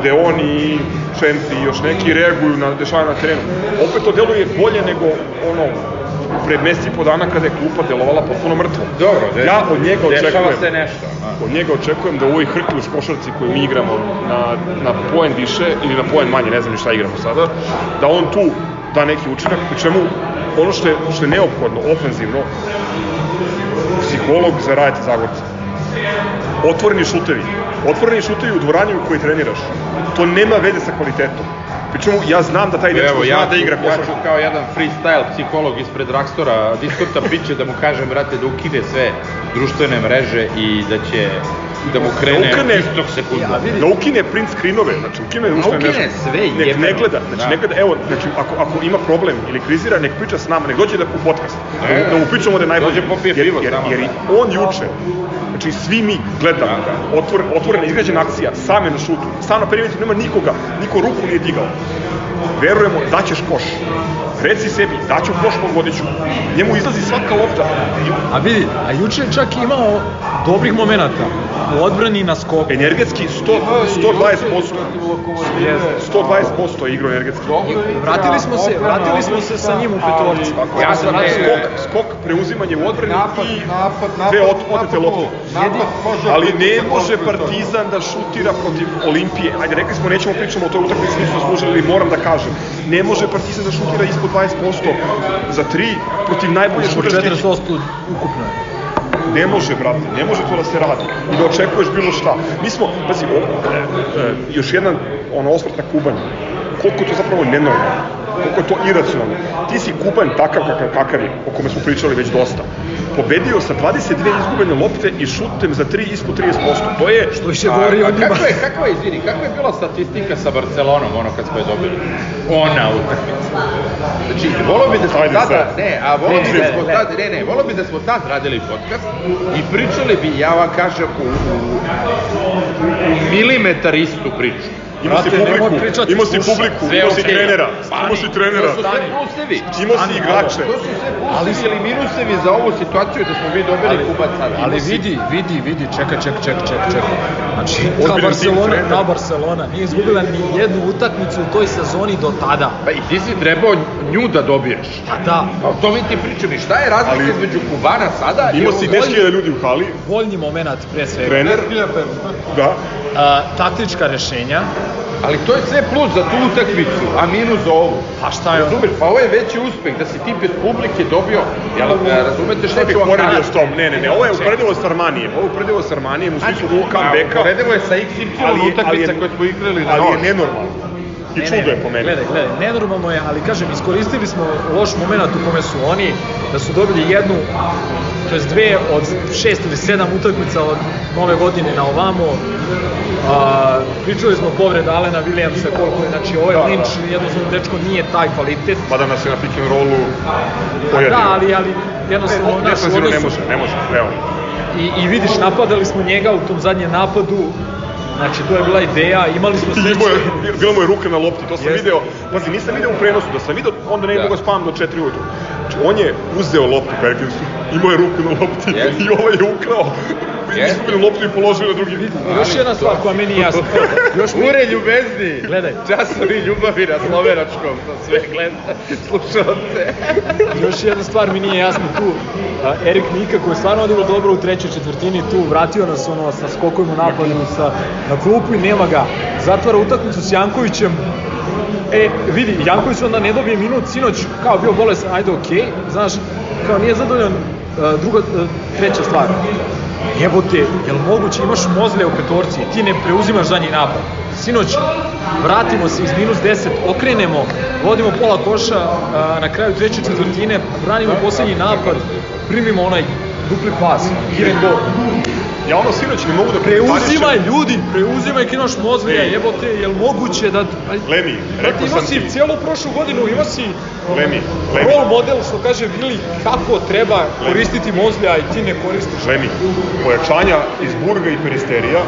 gde on i Čempi i još neki reaguju na dešavanje na terenu. Opet to deluje bolje nego ono pre mesec i po dana kada je klupa delovala potpuno mrtvo. Dobro, de- ja od njega očekujem se nešto. a. od njega očekujem da u ovoj hrkljuš košarci koju mi igramo na, na poen više ili na poen manje, ne znam ni šta igramo sada, da on tu da neki učinak, pri čemu ono što je, što je neophodno, ofenzivno, psiholog za raditi Zagorca. Otvoreni šutevi. Otvoreni šutevi u dvorani u kojoj treniraš. To nema veze sa kvalitetom. Pri čemu ja znam da taj dečko Evo, zna ja, da igra ja košarku. ću kao jedan freestyle psiholog ispred Rakstora, Discorda priče da mu kažem, brate, da ukine sve društvene mreže i da će da mu krene Da ukine- istog sekunda. Ja, vidi. da ukine print screenove, znači ukine društvene ukine mreže. sve, Nek jebeno. ne gleda, znači Da. ne gleda, evo, znači ako, ako ima problem ili krizira, nek priča s nama, nek dođe da u podcast. Da, mu- da mu pričamo da je najbolje. Dođe popije jer, pivo jer, jer, da. i on juče, znači svi mi gledamo, Da, da. otvor, otvorena izgrađena akcija, sam je na šutu, sam na perimetru, nema nikoga, niko ruku nije digao. Verujemo, daćeš koš. Reci sebi, daću koš pogodiću. Njemu izlazi svaka lopta. A vidi, a juče je čak imao dobrih momenata u odbrani na skoku. Energetski 100, 120%. 120% je igrao energetski. Vratili smo se, vratili smo se sa njim u petorci. Ja sam Znači, ne- skok, skok, preuzimanje u odbrani Napad, i napad, napad, dve otete lopte. Ali ne može Partizan. Da šutira protiv Olimpije. Ajde, rekli smo, nećemo pričamo o toj utakmici, nismo služili, moram da kažem. Ne može Partizan da šutira ispod 20% za tri protiv najbolje šuterske 40% ukupno je. Ne može, brate, ne može to da se radi. I da očekuješ bilo šta. Mi smo, pazi, o, e, e, još jedan ono, osvrt na Kubanj. Koliko je to zapravo nenormalno. Koliko je to iracionalno. Ti si Kubanj takav kakav, kakav je, o kome smo pričali već dosta. Pobedio sa 22 izgubene lopte i šutem za 3 ispod 30%. To je... Što više govori o njima. Kakva je, kakva je, izvini, kakva je bila statistika sa Barcelonom, ono kad smo je dobili? Ona utakmica. Znači, volio bi da smo Ajde tada, sad. ne, a volio bi da smo ne. tad, ne, ne, volio bi da smo tad radili podcast i pričali bi, ja vam kažem, u, u, u, u milimetar istu priču. Imao si publiku, imao si publiku, imao si trenera, imao si trenera, To su sve plusevi. imao si igrače. To su sve plusevi ili minusevi za ovu situaciju da smo mi dobili Kubac sada. Ali vidi, vidi, vidi, čekaj, čekaj, čekaj, čekaj, čekaj. Znači, ta Barcelona, ta Barcelona. Nije izgubila ni jednu utakmicu u toj sezoni do tada. Pa i ti si trebao nju da dobiješ. Pa da, Pa o tome ti pričam. I šta je razlika između Kubana sada i Imao si ovog- 10.000 ljudi u hali, voljni moment pre svega. trener, 10.500. da, taktička rešenja, Ali to je sve plus za tu utakmicu, a minus za ovu. Pa šta je? Razumeš, pa ovo je veći uspeh da si ti pred publike dobio, jel, razumete šta Šta ću vam poredio s tom? Ne, ne, ne, ovo je uporedivo s Armanijem. Ovo je uporedivo s Armanijem u smislu comebacka. Uporedivo je sa XY utakmica koje smo igrali na Ali je nož. I čudo je po meni. Gledaj, gledaj, nenormalno je, ali kažem, iskoristili smo loš moment u kome su oni, da su dobili jednu, to jest dve od šest ili sedam utakmica od nove godine na ovamo. A, pričali smo povreda Alena Williamsa, koliko je, znači ovaj Da, da. Lynch, jednostavno dečko nije taj kvalitet. Mada nas je na pick and rollu pojadio. Da, ali, ali jednostavno, Ne, naš, ne odnosu- može, ne može, realno. I, I vidiš, napadali smo njega u tom zadnjem napadu, znači to je bila ideja, imali smo I sreće. imao je, bila mu je ruka na lopti, to sam Jeste. video. Pazi, nisam video u prenosu, da sam video, onda ne Da. da. mogu spavam do 4 ujutru. Znači, on je uzeo loptu Perkinsu, imao je ruku na lopti Jeste. i ovaj je ukrao. Jeste. Izgubili loptu i položio na drugi. Još jedna stvar koja meni nije jasna. Još mi, Ure ljubezni! Gledaj. Časovi ljubavi na slovenačkom, za sve gleda, slušalce. još jedna stvar mi nije jasna tu. Erik Mika koji je stvarno odigrao dobro u trećoj četvrtini tu, vratio nas ono sa skokovima napadu sa, na klupu i nema ga. Zatvara utakmicu s Jankovićem. E, vidi, Janković onda ne dobije minut, sinoć kao bio bolesan, ajde okej, znaš, kao nije zadovoljan druga, treća stvar. Jebote, jel moguće, imaš mozlje u petorci ti ne preuzimaš zadnji napad. Sinoć, vratimo se iz minus 10, okrenemo, vodimo pola koša, a, na kraju treće četvrtine, branimo poslednji napad, primimo onaj dupli pas, and go. Ja ono sinoć ne mogu da Preuzimaj ljudi, preuzimaj imaš mozlija, jebote, jel moguće da... Lemi, rekao imao sam si ti. cijelu prošlu godinu, imao si Lemi, Lemi. role model, što kaže Vili, kako treba koristiti mozlija i ti ne koristiš. Lemi, pojačanja iz Burga i Peristerija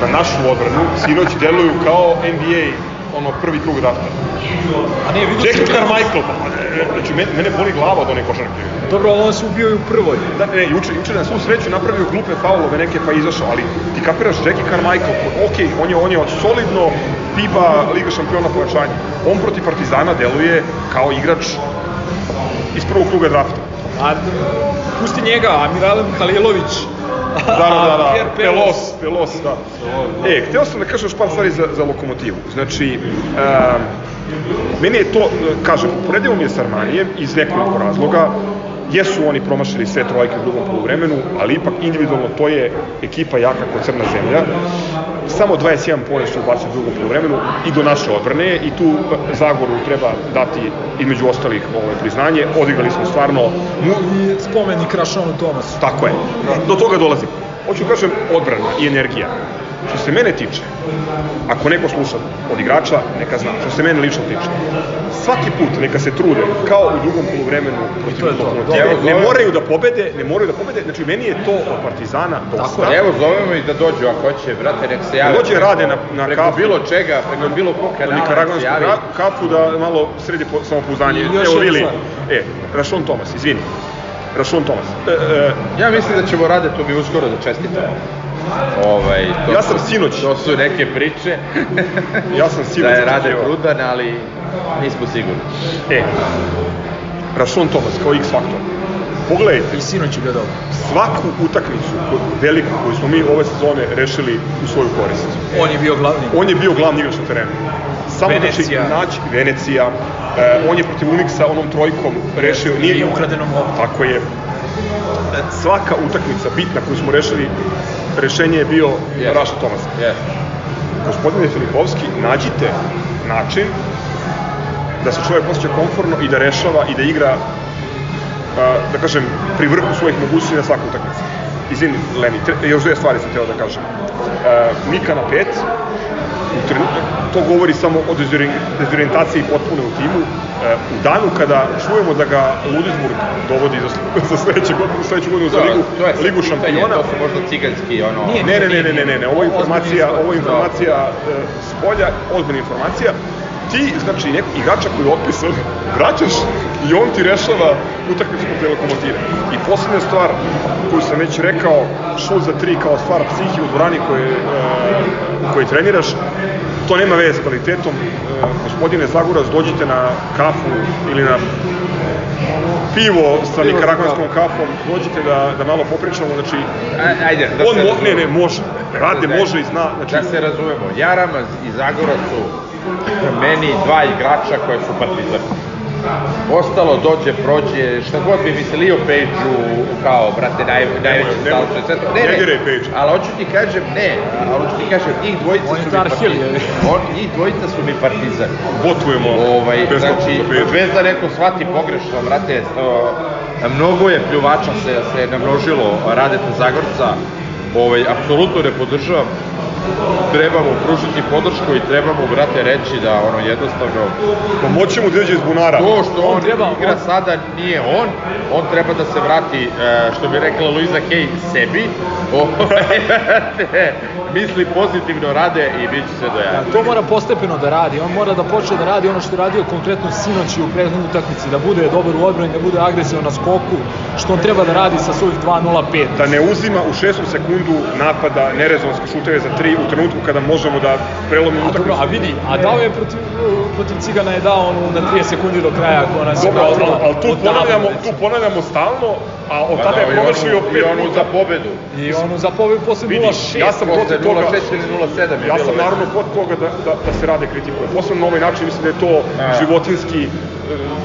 na našu odbranu sinoć deluju kao NBA ono prvi krug drafta. A ne, vidio Jackie si- Carmichael, pa, e, znači mene, boli glava od one košarke. Dobro, ali on se ubio i u prvoj. Da, ne, juče, juče na svu sreću napravio glupe faulove neke pa izašao, ali ti kapiraš Jackie Carmichael, ok, on je, on je solidno FIBA Liga šampiona pojačanja. On protiv Partizana deluje kao igrač iz prvog kruga drafta. A pusti njega, Amiralem Halilović. Da, da, da, da. Pelos, Pelos, da. E, hteo sam da kažem još par stvari za, za lokomotivu. Znači, um, meni je to, e, kažem, uporedivo mi je s Armanijem iz nekoliko razloga. Jesu oni promašili sve trojke u drugom poluvremenu, ali ipak individualno to je ekipa jaka kao crna zemlja. Samo 21 poena su ubacili u drugom poluvremenu i do naše odbrane i tu Zagoru treba dati između ostalih ovaj, priznanje. Odigrali smo stvarno mu, I spomenik Rašonu Tomasu. Tako je. Do toga dolazim. Hoću kažem odbrana i energija. Što se mene tiče, ako neko sluša od igrača, neka zna. Što se mene lično tiče, svaki put neka se trude, kao u drugom poluvremenu protiv to je to. Lokomotive. Evo, Ne moraju da pobede, ne moraju da pobede. Znači, meni je to od Partizana dosta. Evo, zovemo ih da dođu ako hoće, brate, nek se jave. Dođe, preko- rade na- na preko kafu. bilo čega, preko bilo kog kanala, nek se javi. kafu da malo sredi po, samopouzdanje. I Evo, Vili, e, Rašon Tomas, izvini. Rašon Tomas. E, e, Ja mislim da ćemo rade to mi uskoro da čestitamo. Ovaj, to Ja sam sinoć- To su neke priče. ja sam da sinoć je rade prudan, ali nismo sigurni. E, Rašon Tomas kao X faktor. Pogledajte, I sinoć je bio dobro. svaku utakmicu koju- veliku koju smo mi ove sezone rešili u svoju korist. On je bio glavni. On je bio glavni igrač na terenu. Samo Venecija. znači naći Venecija. E, on je protiv Uniksa onom trojkom rešio. Nije I ukradenom loptom. Tako je. Svaka utakmica bitna koju smo rešili, rešenje je bio Yes. Raša Tomasa. Yes. Gospodine Filipovski, nađite način da se čovjek osjeća komfortno i da rešava i da igra da kažem, pri vrhu svojih mogućnosti na svaku utakmicu. Izvini, Leni, tre, još dve stvari sam htio da kažem. Mika na pet, u trenutku, to govori samo o dezori- dezorientaciji potpune u timu. E, u danu kada čujemo da ga Ludisburg dovodi za, za sledeću godinu, sledeću godinu za ligu, to je ligu šampiona, To su možda ciganski, ono... Nije, Ne, ne, ne, ne, ne, ne, ne, ovo je informacija, ovo je informacija e, s polja, ozbiljna informacija. Ti, znači, nekog igrača koji je otpisan, vraćaš i on ti rešava utakmicu protiv lokomotive. I poslednja stvar koju sam već rekao, šut za tri kao stvar psihi u dvorani koje, e, u kojoj treniraš, to nema veze s kvalitetom. E, gospodine Zagorac, dođite na kafu ili na pivo sa nikaragvanskom kapom, dođite da, da malo popričamo, znači, A- Ajde, da on se mo, ne, ne, može, rade, Da- može i zna, znači, Da se razumemo, Jaramaz i Zagora su meni dva igrača koje su partizani. Ostalo dođe, prođe, šta god bi mislio Pejđu kao, brate, naj, najveći stalče sveta. Ne, Ne ne, Pejđu. ali hoću ti kažem, ne, ali hoću ti kažem, njih dvojica su mi partizani. njih dvojica su mi partizani. botujemo Ovaj, bez znači, bez da neko shvati pogrešno, brate, to, mnogo je pljuvača se, se namnožilo Radeta Zagorca, ovaj, apsolutno ne podržavam, trebamo pružiti podršku i trebamo, brate, reći da ono jednostavno Pomoći mu da izađe iz bunara. to što on, On treba- igra on- sada nije on, on treba da se vrati, e, što bi rekla Luisa Kay, sebi, misli pozitivno rade i bit će se do jaja. To mora postepeno da radi, on mora da počne da radi ono što je radio konkretno sinoć i u prethodnoj utakmici, da bude dobar u odbrani, da bude agresivan na skoku, što on treba da radi sa svojih 2.05. da ne uzima u šestom sekundu napada nerezonske šuteve za tri u trenutku kada možemo da prelomimo utakmicu. a vidi, a dao je protiv, protiv Cigana je dao onu na 30 sekundi do kraja koja nas je Dobro, ali, ali tu ponavljamo, tu ponavljamo stalno, a od Pa tada da, je promašio pet I onu puta. za pobedu. I onu za pobedu posle Vidi, 0-6. ja sam Posle protiv toga, 0.6 ili 0.7 je ja sam naravno protiv toga da, da, da se rade kritikuje. Posebno na ovaj način mislim da je to Da. životinski, e,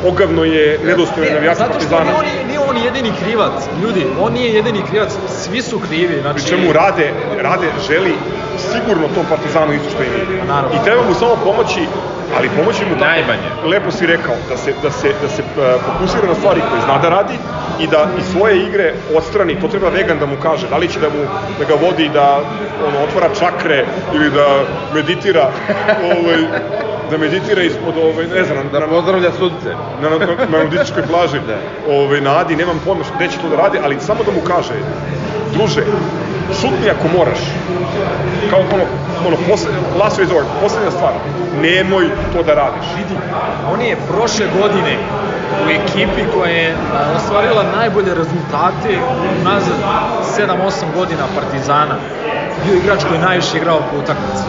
ogavno je, nedostojno navijača zato što partizana. nije on, nije on jedini krivac, ljudi, on nije jedini krivac, svi su krivi, znači... Pri čemu rade, rade želi sigurno tom partizanu isto što i mi. Naravno. I treba mu samo pomoći, ali pomoći mu tako, Najmanje. lepo si rekao, da se, da se, da se uh, fokusira na stvari koje zna da radi i da iz svoje igre odstrani, to treba vegan da mu kaže, da li će da, mu, da ga vodi da ono, otvara čakre ili da meditira ovaj, da meditira ispod, ovaj, ne znam, na, Da pozdravlja sunce. na, na, na nudističkoj plaži, Da. ovaj, na Adi, nemam pojma što neće to da radi, ali samo da mu kaže, druže, šutni ako moraš, kao ono, ono posle, last resort, poslednja stvar, nemoj to da radiš. vidi, on je prošle godine u ekipi koja je ostvarila najbolje rezultate nazad 7-8 godina Partizana. Bio igrač koji je najviše igrao po utakmici.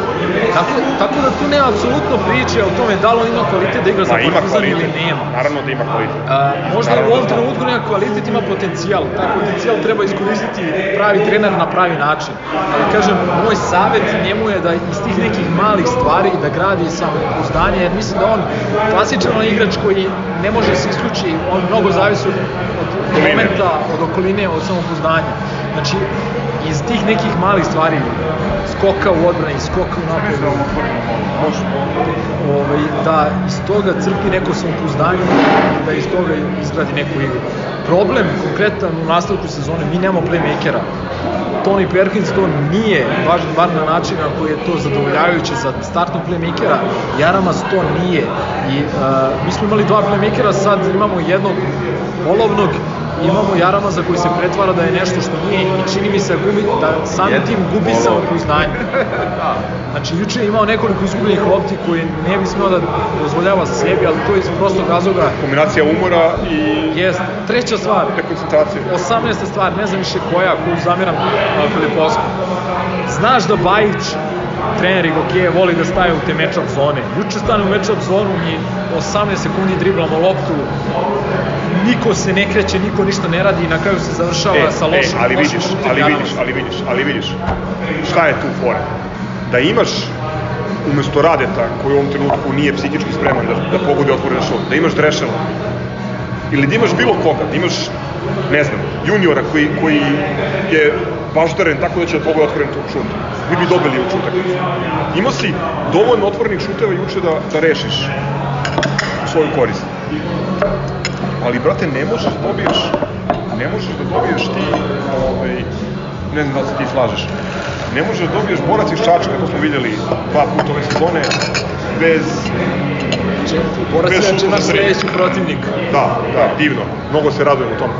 Tako, tako da tu nema apsolutno priče o tome da li on ima kvalitet da igra za ima Partizan ili nema. naravno da ima kvalitet. A, možda u Naravno ovom da trenutku nema kvalitet, ima potencijal. Taj potencijal treba iskoristiti pravi trener na pravi način. Ali kažem, moj savet njemu je da iz tih nekih malih stvari da gradi samopouzdanje, jer mislim da on klasičan igrač koji ne može se isključi, on mnogo zavisi od, od momenta, od okoline, od samopouzdanja. Znači, iz tih nekih malih stvari, skoka u odbrani, skoka u napadu, ovaj, da iz toga crpi neko samopouzdanje i da iz toga izgradi neku igru. Problem konkretan u nastavku sezone, mi nemamo playmakera. Tony Perkins to nije važan bar na način na koji je to zadovoljavajuće za startnog playmakera, Jaramas to nije. I uh, mi smo imali dva playmakera, sad imamo jednog polovnog imamo Jarama za koji se pretvara da je nešto što nije i čini mi se gubi, da samim tim gubi Polovni. samopouzdanje. Znači, juče je imao nekoliko izgubljenih lopti koje ne bi smeo da dozvoljava sebi, ali to je iz prostog razloga Kombinacija umora i jest. Treća stvar, dekoncentracije. 18. stvar, ne znam više koja, koju zameram na Filipovsku. Znaš da Bajić, trener Igokeje, voli da staje u te match-up zone. Juče stane u match-up zonu i 18 sekundi driblamo loptu, niko se ne kreće, niko ništa ne radi i na kraju se završava sa lošim ali lošim vidiš, ali vidiš, ali vidiš, ali vidiš. Šta je tu fora? Da imaš umesto Radeta, koji u ovom trenutku nije psihički spreman da, da pogode otvoren šut, da imaš Drešela, ili da imaš bilo koga, da imaš, ne znam, juniora koji, koji je baždaren tako da će da pogode otvoren šut, vi bi dobili u utakmicu. Imao si dovoljno otvorenih šuteva juče da, da rešiš svoju korist. Ali, brate, ne možeš da dobiješ, ne možeš da dobiješ ti, ovaj, ne znam da li se ti slažeš, ne možeš da dobiješ borac iz Čačka, to smo vidjeli dva puta ove sezone, bez, Borac je šuta naš sledeći protivnik. da, da, divno, mnogo se radujem u tom.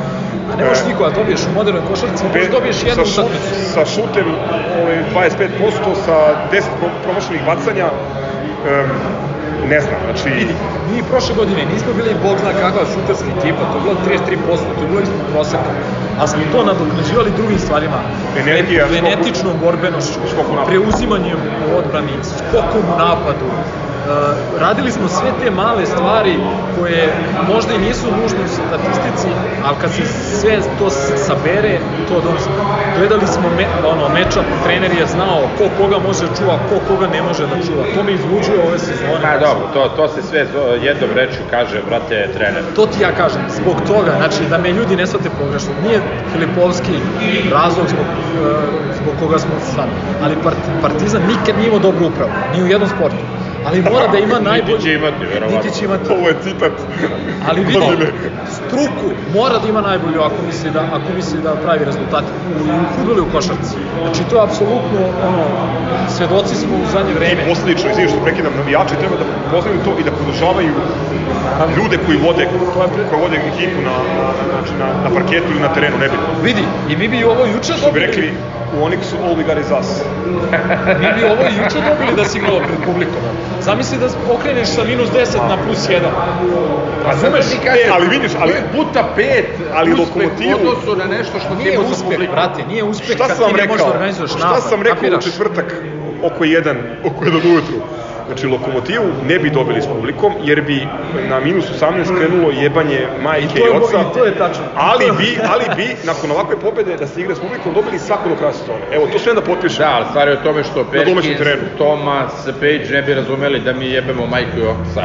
A ne možeš E, niko da dobiješ u modernoj košarci, možeš dobiješ jednu sa, šut, sa šutem ovaj, 25%, sa 10 pro- promašenih bacanja, um, ne znam, znači... Vidi, mi prošle godine nismo bili bog zna kakva šuterska ekipa, to je bilo 33%, to je bilo ispod proseka. A smo to nadoknađivali drugim stvarima. Energija, Genetičnom borbenošću, preuzimanjem u odbrani, skokom u napadu. Radili smo sve te male stvari koje možda i nisu nužno u statistici, ali kad se sve to sabere, to donosi. Gledali smo me, ono, meča, trener je znao ko koga može da čuva, ko koga ne može da čuva. To me izluđuje ove sezone. Pa dobro, to, to se sve jednom rečju kaže, brate, trener. To ti ja kažem, zbog toga, znači da me ljudi ne shvate pogrešno, nije Filipovski razlog zbog, e, zbog koga smo sad, ali part, Partizan nikad nije imao dobru upravu, ni u jednom sportu, ali mora da ima najbolji... Niti će imati, verovatno. Niti će imati, Ovo je citat. ali vidi, Struku mora da ima najbolju ako misli da, ako misli da pravi rezultate u, u futbolu i u košarci. Znači to je apsolutno, ono, svedoci smo u zadnje vreme. Posledično, izvini što prekidam, navijači treba da poznaju to i da podržavaju ljude koji vode, koji vode ekipu na, na, na, znači na, na parketu ili na terenu, nebitno. Vidi, i mi bi ovo juče Što bi rekli u Onyxu, all we got is us. Mi bi ovo i juče dobili da si igralo pred publikom. Zamisli da okreneš sa minus 10 na plus 1. Razumeš? E, ali vidiš, ali- puta pet ali Lokomotivu- odnosu na nešto što ti Nije uspeh, brate, nije uspeh Šta kad sam ti ne možeš rekao? da organizuješ Šta napad. sam rekao u četvrtak oko jedan, oko jedan ujutru? Znači, Lokomotivu ne bi dobili s publikom, jer bi na minus 18 krenulo jebanje majke I to i, je mo- oca. i to je tačno. Ali bi, ali bi, nakon ovakve pobede, da se igra s publikom, dobili svako do kraja sezone. Evo, to sve da potpišem. Da, ali stvar je o tome što Perkins. Thomas, Page ne bi razumeli da mi jebemo majku i oca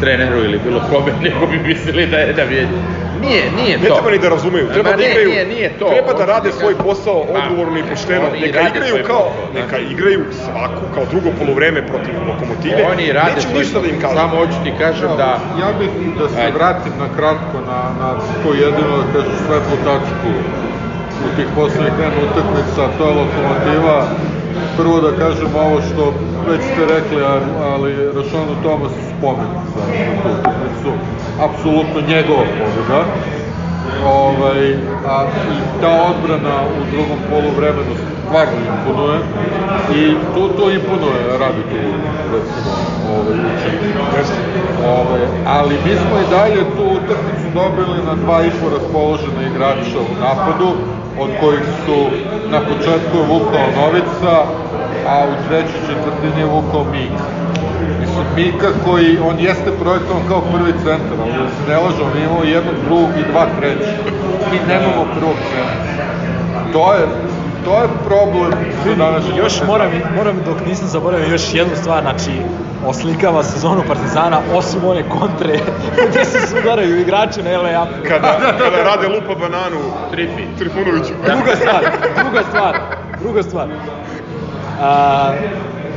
treneru ili bilo kome, nego bi mislili da je da bi... Nije, nije Ne to. treba ni da razumeju, Ma treba da ne, igraju, nije, nije to. treba da rade svoj kažem. posao Ma, odgovorno i pošteno, neka igraju kao, posao, neka igraju svaku, kao drugo polovreme protiv Lokomotive, Oni rade svoj ništa da im kažu. Samo hoću ti kažem da... Ja bih da se Ajde. vratim na kratko na, na to jedino, da kažem, svetlu tačku u tih poslednjih nema utakmica, to je lokomotiva. Prvo da kažem ovo što već ste rekli, ali Rašanu Tomas spomen za, tu. Apsolutno njegova pobjeda. Ovaj, a i ta odbrana u drugom poluvremenu stvarno imponuje i tu, tu imponuje radi tu recimo ovaj. Ovaj, ali mi smo i dalje tu utakmicu dobili na dva i po raspoložene igrača u napadu, od kojih su na početku je vukao Novica, a u trećoj četvrtini je vukao Mika. Mika koji, on jeste projektovan kao prvi centar, ali da se ne lažemo, mi imamo jednog, drugog i dva treći. Mi nemamo prvog centra. To je, to je problem za današnje. Još moram, moram, dok nisam zaboravio još jednu stvar, znači, oslikava sezonu Partizana, osim one kontre gde se sudaraju igrači na LA. Kada, kada rade lupa bananu Trifi. Trifunoviću. Da. Druga stvar, druga stvar, druga stvar. A,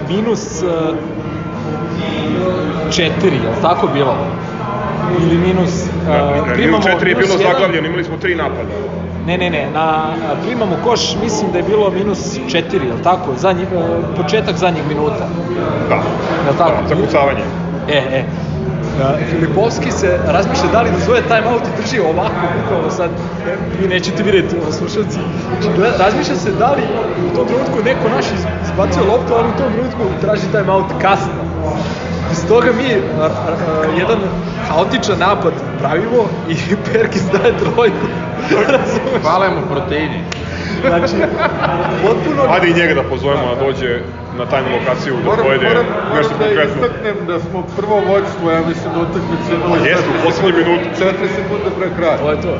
minus 4, je li tako bilo? Ili minus... Uh, primamo, 4 je bilo zaglavljeno, imali smo 3 napada. Ne, ne, ne, na primamo koš, mislim da je bilo minus 4, je li tako? Zadnji, uh, početak zadnjih minuta. Da, je li tako? da, zakucavanje. E, e. e Filipovski se razmišlja da li da zove time out i drži ovako, bukvalno sad, e, vi nećete vidjeti ovo slušalci. Znači, da, razmišlja se da li u tom trenutku neko naš izbacio loptu, ali u tom trenutku traži time out kasno. Iz toga mi a, a, a, jedan haotičan napad pravimo i Perkis daje trojku. Razumeš? Hvala mu proteini. Znači, potpuno... Ajde i njega da pozovemo da dođe na tajnu lokaciju da Moram, pojede moram, nešto moram da konkretno. istaknem da smo prvo vođstvo, ja mislim da utakmice A jeste, u sekunde- minutu. Četiri sekunde pre kraja. To je to.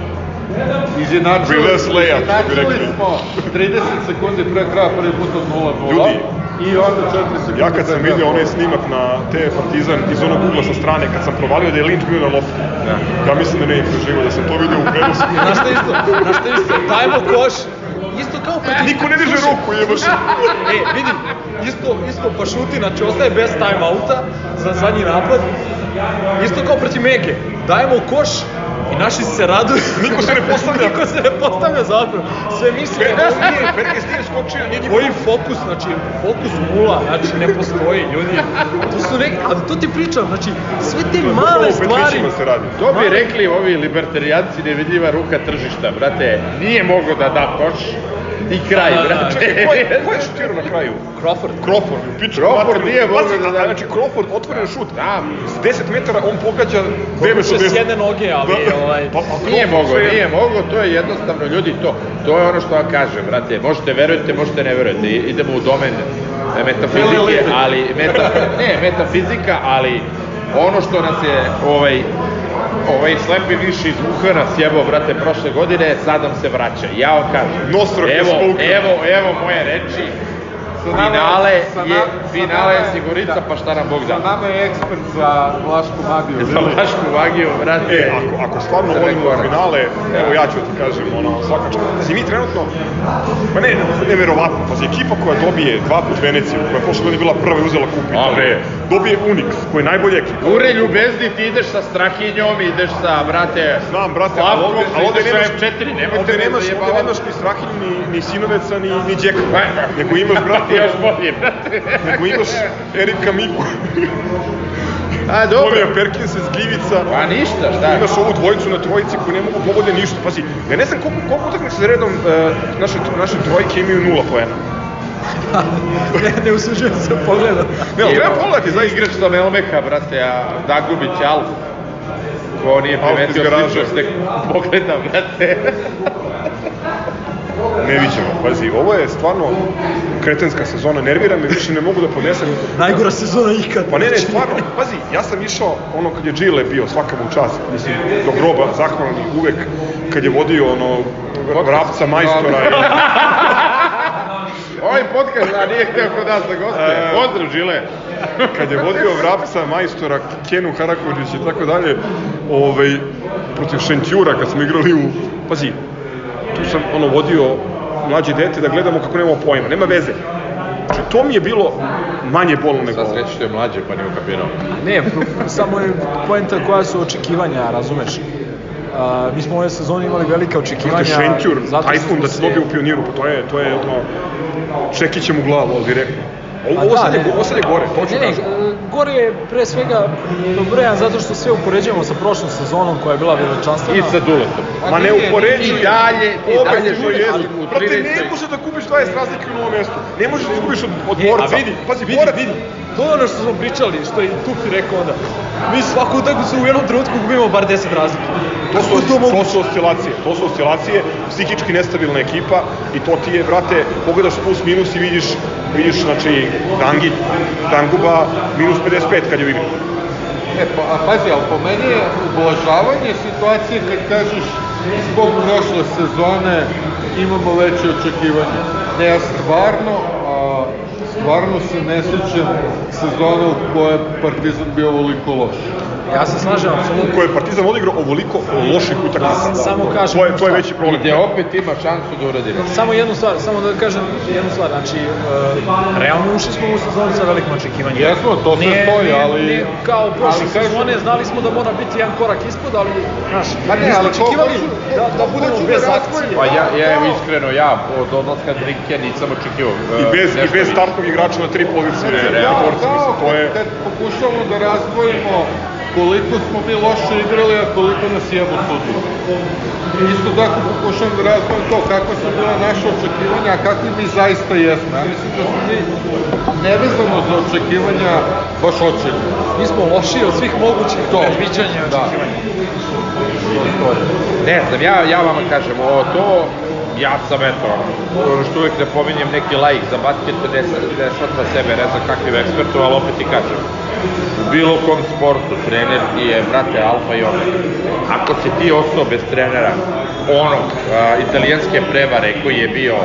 Izjednačili, izjednačili smo 30 sekundi pre kraja prvi put od 0-0. Ljudi, I onda 4 sekunde Ja kad sam vidio onaj snimak na te Partizan iz onog ugla sa strane, kad sam provalio da je Lynch bio na loptu, ja mislim da ne bih preživio da sam to vidio u prenosu. Znaš šta isto? Znaš šta isto? Dajmo koš. Isto kao protiv... Niko ne diže ruku, jebaš. E, vidi, isto, isto Pašuti, znači ostaje bez time-outa za zadnji napad. Isto kao protiv Mege. Dajemo koš i naši se raduju. Niko se ne postavlja. Niko se ne postavlja zapravo. Sve misle, nije, Perkis nije skočio, nije ni koji fokus, znači fokus nula, znači ne postoji, ljudi. To su neki, ali to ti pričam, znači sve te male stvari. Se radi. To bi rekli ovi libertarijanci nevidljiva ruka tržišta, brate, nije mogao da da koš, I kraj, Da, da, da. brate. Čekaj, ko je, ko je šutirao na kraju? Crawford. Crawford, u piču. Crawford nije mogao Pazi, da a- da- Znači, Crawford, otvoren šut. Da. S 10 metara on pogađa 9 Doduše od s 10. jedne noge, ali ovaj... Pa, a Nije sve- nije mogo, to je jednostavno, ljudi, to, to je ono što vam kažem, brate, možete verujete, možete ne verujete, idemo u domen metafizike, ali, meta, ne, metafizika, ali ono što nas je, ovaj, ovaj slepi viši iz Wuhana sjebao, brate, prošle godine, sad nam se vraća. I Ja vam kažem, Nostro evo, evo, evo moje reči, finale sa je, na- sa finale je sigurica, pa šta nam Bog Sa da. nama je ekspert za Vlašku magiju. Za vašku vagiju, brate. E, ako, ako stvarno volimo finale, evo ja ću ti kažem, ono, svaka čast. Pazi, mi trenutno, pa ne, neverovatno, pazi, ekipa koja dobije dva put Veneciju, koja je prošle godine bila prva i uzela kup A, Italije, bre. dobije Unix, koja je najbolja ekipa. Ure ljubezni, ti ideš sa Strahinjom, ideš sa, brate, Znam, brate, ali ovde, ali sa nemaš, F4, nemojte ovde me nemaš, ovde nemaš ni Strahinju, ni, ni Sinoveca, ni, ni Đeka, Pa, nego imaš, brate, Još bolje, brate. nego imaš Erika Miku, A, dobro. Tonija Perkinsa iz Glivica, Pa ništa, šta? Imaš ovu dvojicu na trojici koji ne mogu pogode ništa. Pazi, ja ne znam koliko, koliko utakmica za redom uh, naše, naše trojke imaju nula poena. ne, ne usuđujem se pogledati. Ne, ali treba pogledati, Za zaista. igrač sa Melmeka, brate, a Dagubić Alf. Ko nije primetio sličnost, nek pogleda, brate. Neviđeno, pazi, ovo je stvarno kretenska sezona, nervira me, više ne mogu da podnesem. Najgora sezona ikad. Pa ne, ne, stvarno, pazi, ja sam išao ono kad je Gile bio, svaka mu čast, mislim, do groba, zahvalan i uvek, kad je vodio ono, vrapca majstora i... Ovaj podcast, a nije htio kod nas da gostuje. E, Pozdrav, Žile. kad je vodio vrapca, majstora, Kenu Harakođić i tako dalje, ovaj, protiv Šentjura, kad smo igrali u, pazi, tu sam ono vodio mlađe dete da gledamo kako nemamo pojma, nema veze. Znači, to mi je bilo manje bolno nego ovo. sreće što je mlađe, pa nije ukapirao. Ne, samo je poenta koja su očekivanja, razumeš? A, mi smo ove sezone imali velike očekivanja. Znate, Šentjur, Tajfun da se dobije u pioniru, pa to je, to je ono, čekićem u glavu, ali direktno. Ovo, ovo, da, sad je, ne. ovo sad je gore, to ću Ne, ne, kažem. Gore je pre svega dobrojan zato što sve upoređujemo sa prošlom sezonom koja je bila veličanstvena. I sa Duletom. Ma ne upoređuj. I dalje, i dalje to što je. u Brate, 13. ne može da kupiš 20 razlike u novom mestu. Ne možeš da izgubiš od, od E, borca. a vidi, Pazi, vidi, vidi. To je ono što smo pričali, što je i Tupi rekao onda. Mi svaku utakmicu u jednom trenutku gubimo bar 10 razlike. To su, to su oscilacije, to su oscilacije, psihički nestabilna ekipa i to ti je, brate, pogledaš plus minus i vidiš, vidiš, znači, Dangi, Danguba minus 55 kad je u igri. E, pa, a pazi, ali po meni je ublažavanje situacije kad kažeš zbog prošle sezone imamo veće očekivanja. Ne, ja stvarno, stvarno se ne sjećam sezone u kojoj je Partizan bio ovoliko loš. Ja se slažem, apsolutno. kojoj je Partizan odigrao ovoliko loših utakmica. Da, samo kažem To je, to je veći problem. Gde opet ima šansu da uradi. Samo jednu stvar, samo da kažem jednu stvar, znači, uh, realno ušli smo u sezonu sa velikim očekivanjem. Jesmo, to sve Nije- stoji, nije- ali- nije kao prošle sezone, znali smo da mora biti jedan korak ispod, ali, znaš, Pa ne, ali ko- očekivali da, da budemo da bez akcije. Pa ja, ja evo iskreno, ja od odlaska Drinke nisam očekivao e, I bez, i bez startnog igrača na tri borca, mislim, to je... kad pokušamo da razdvojimo koliko smo mi loše igrali, a koliko nas jebu sudiju. Isto tako pokušavam da razdvojim to kakva su bila naše očekivanja, a kakvi mi zaista jesmo. Ja mislim da smo mi nevezano za očekivanja baš očeli. Mi smo lošiji od svih mogućih To. predviđanja Da. očekivanja. Ne znam, ja, ja vama kažem, ovo to, ja sam eto, ono što uvek ne pominjem neki laik za basket, ne, ne shvata sebe, ne znam kakvim ekspertom, ali opet ti kažem, u bilo kom sportu trener je, brate, alfa i omega. Ako si ti ostao bez trenera, onog a, italijanske prevare koji je bio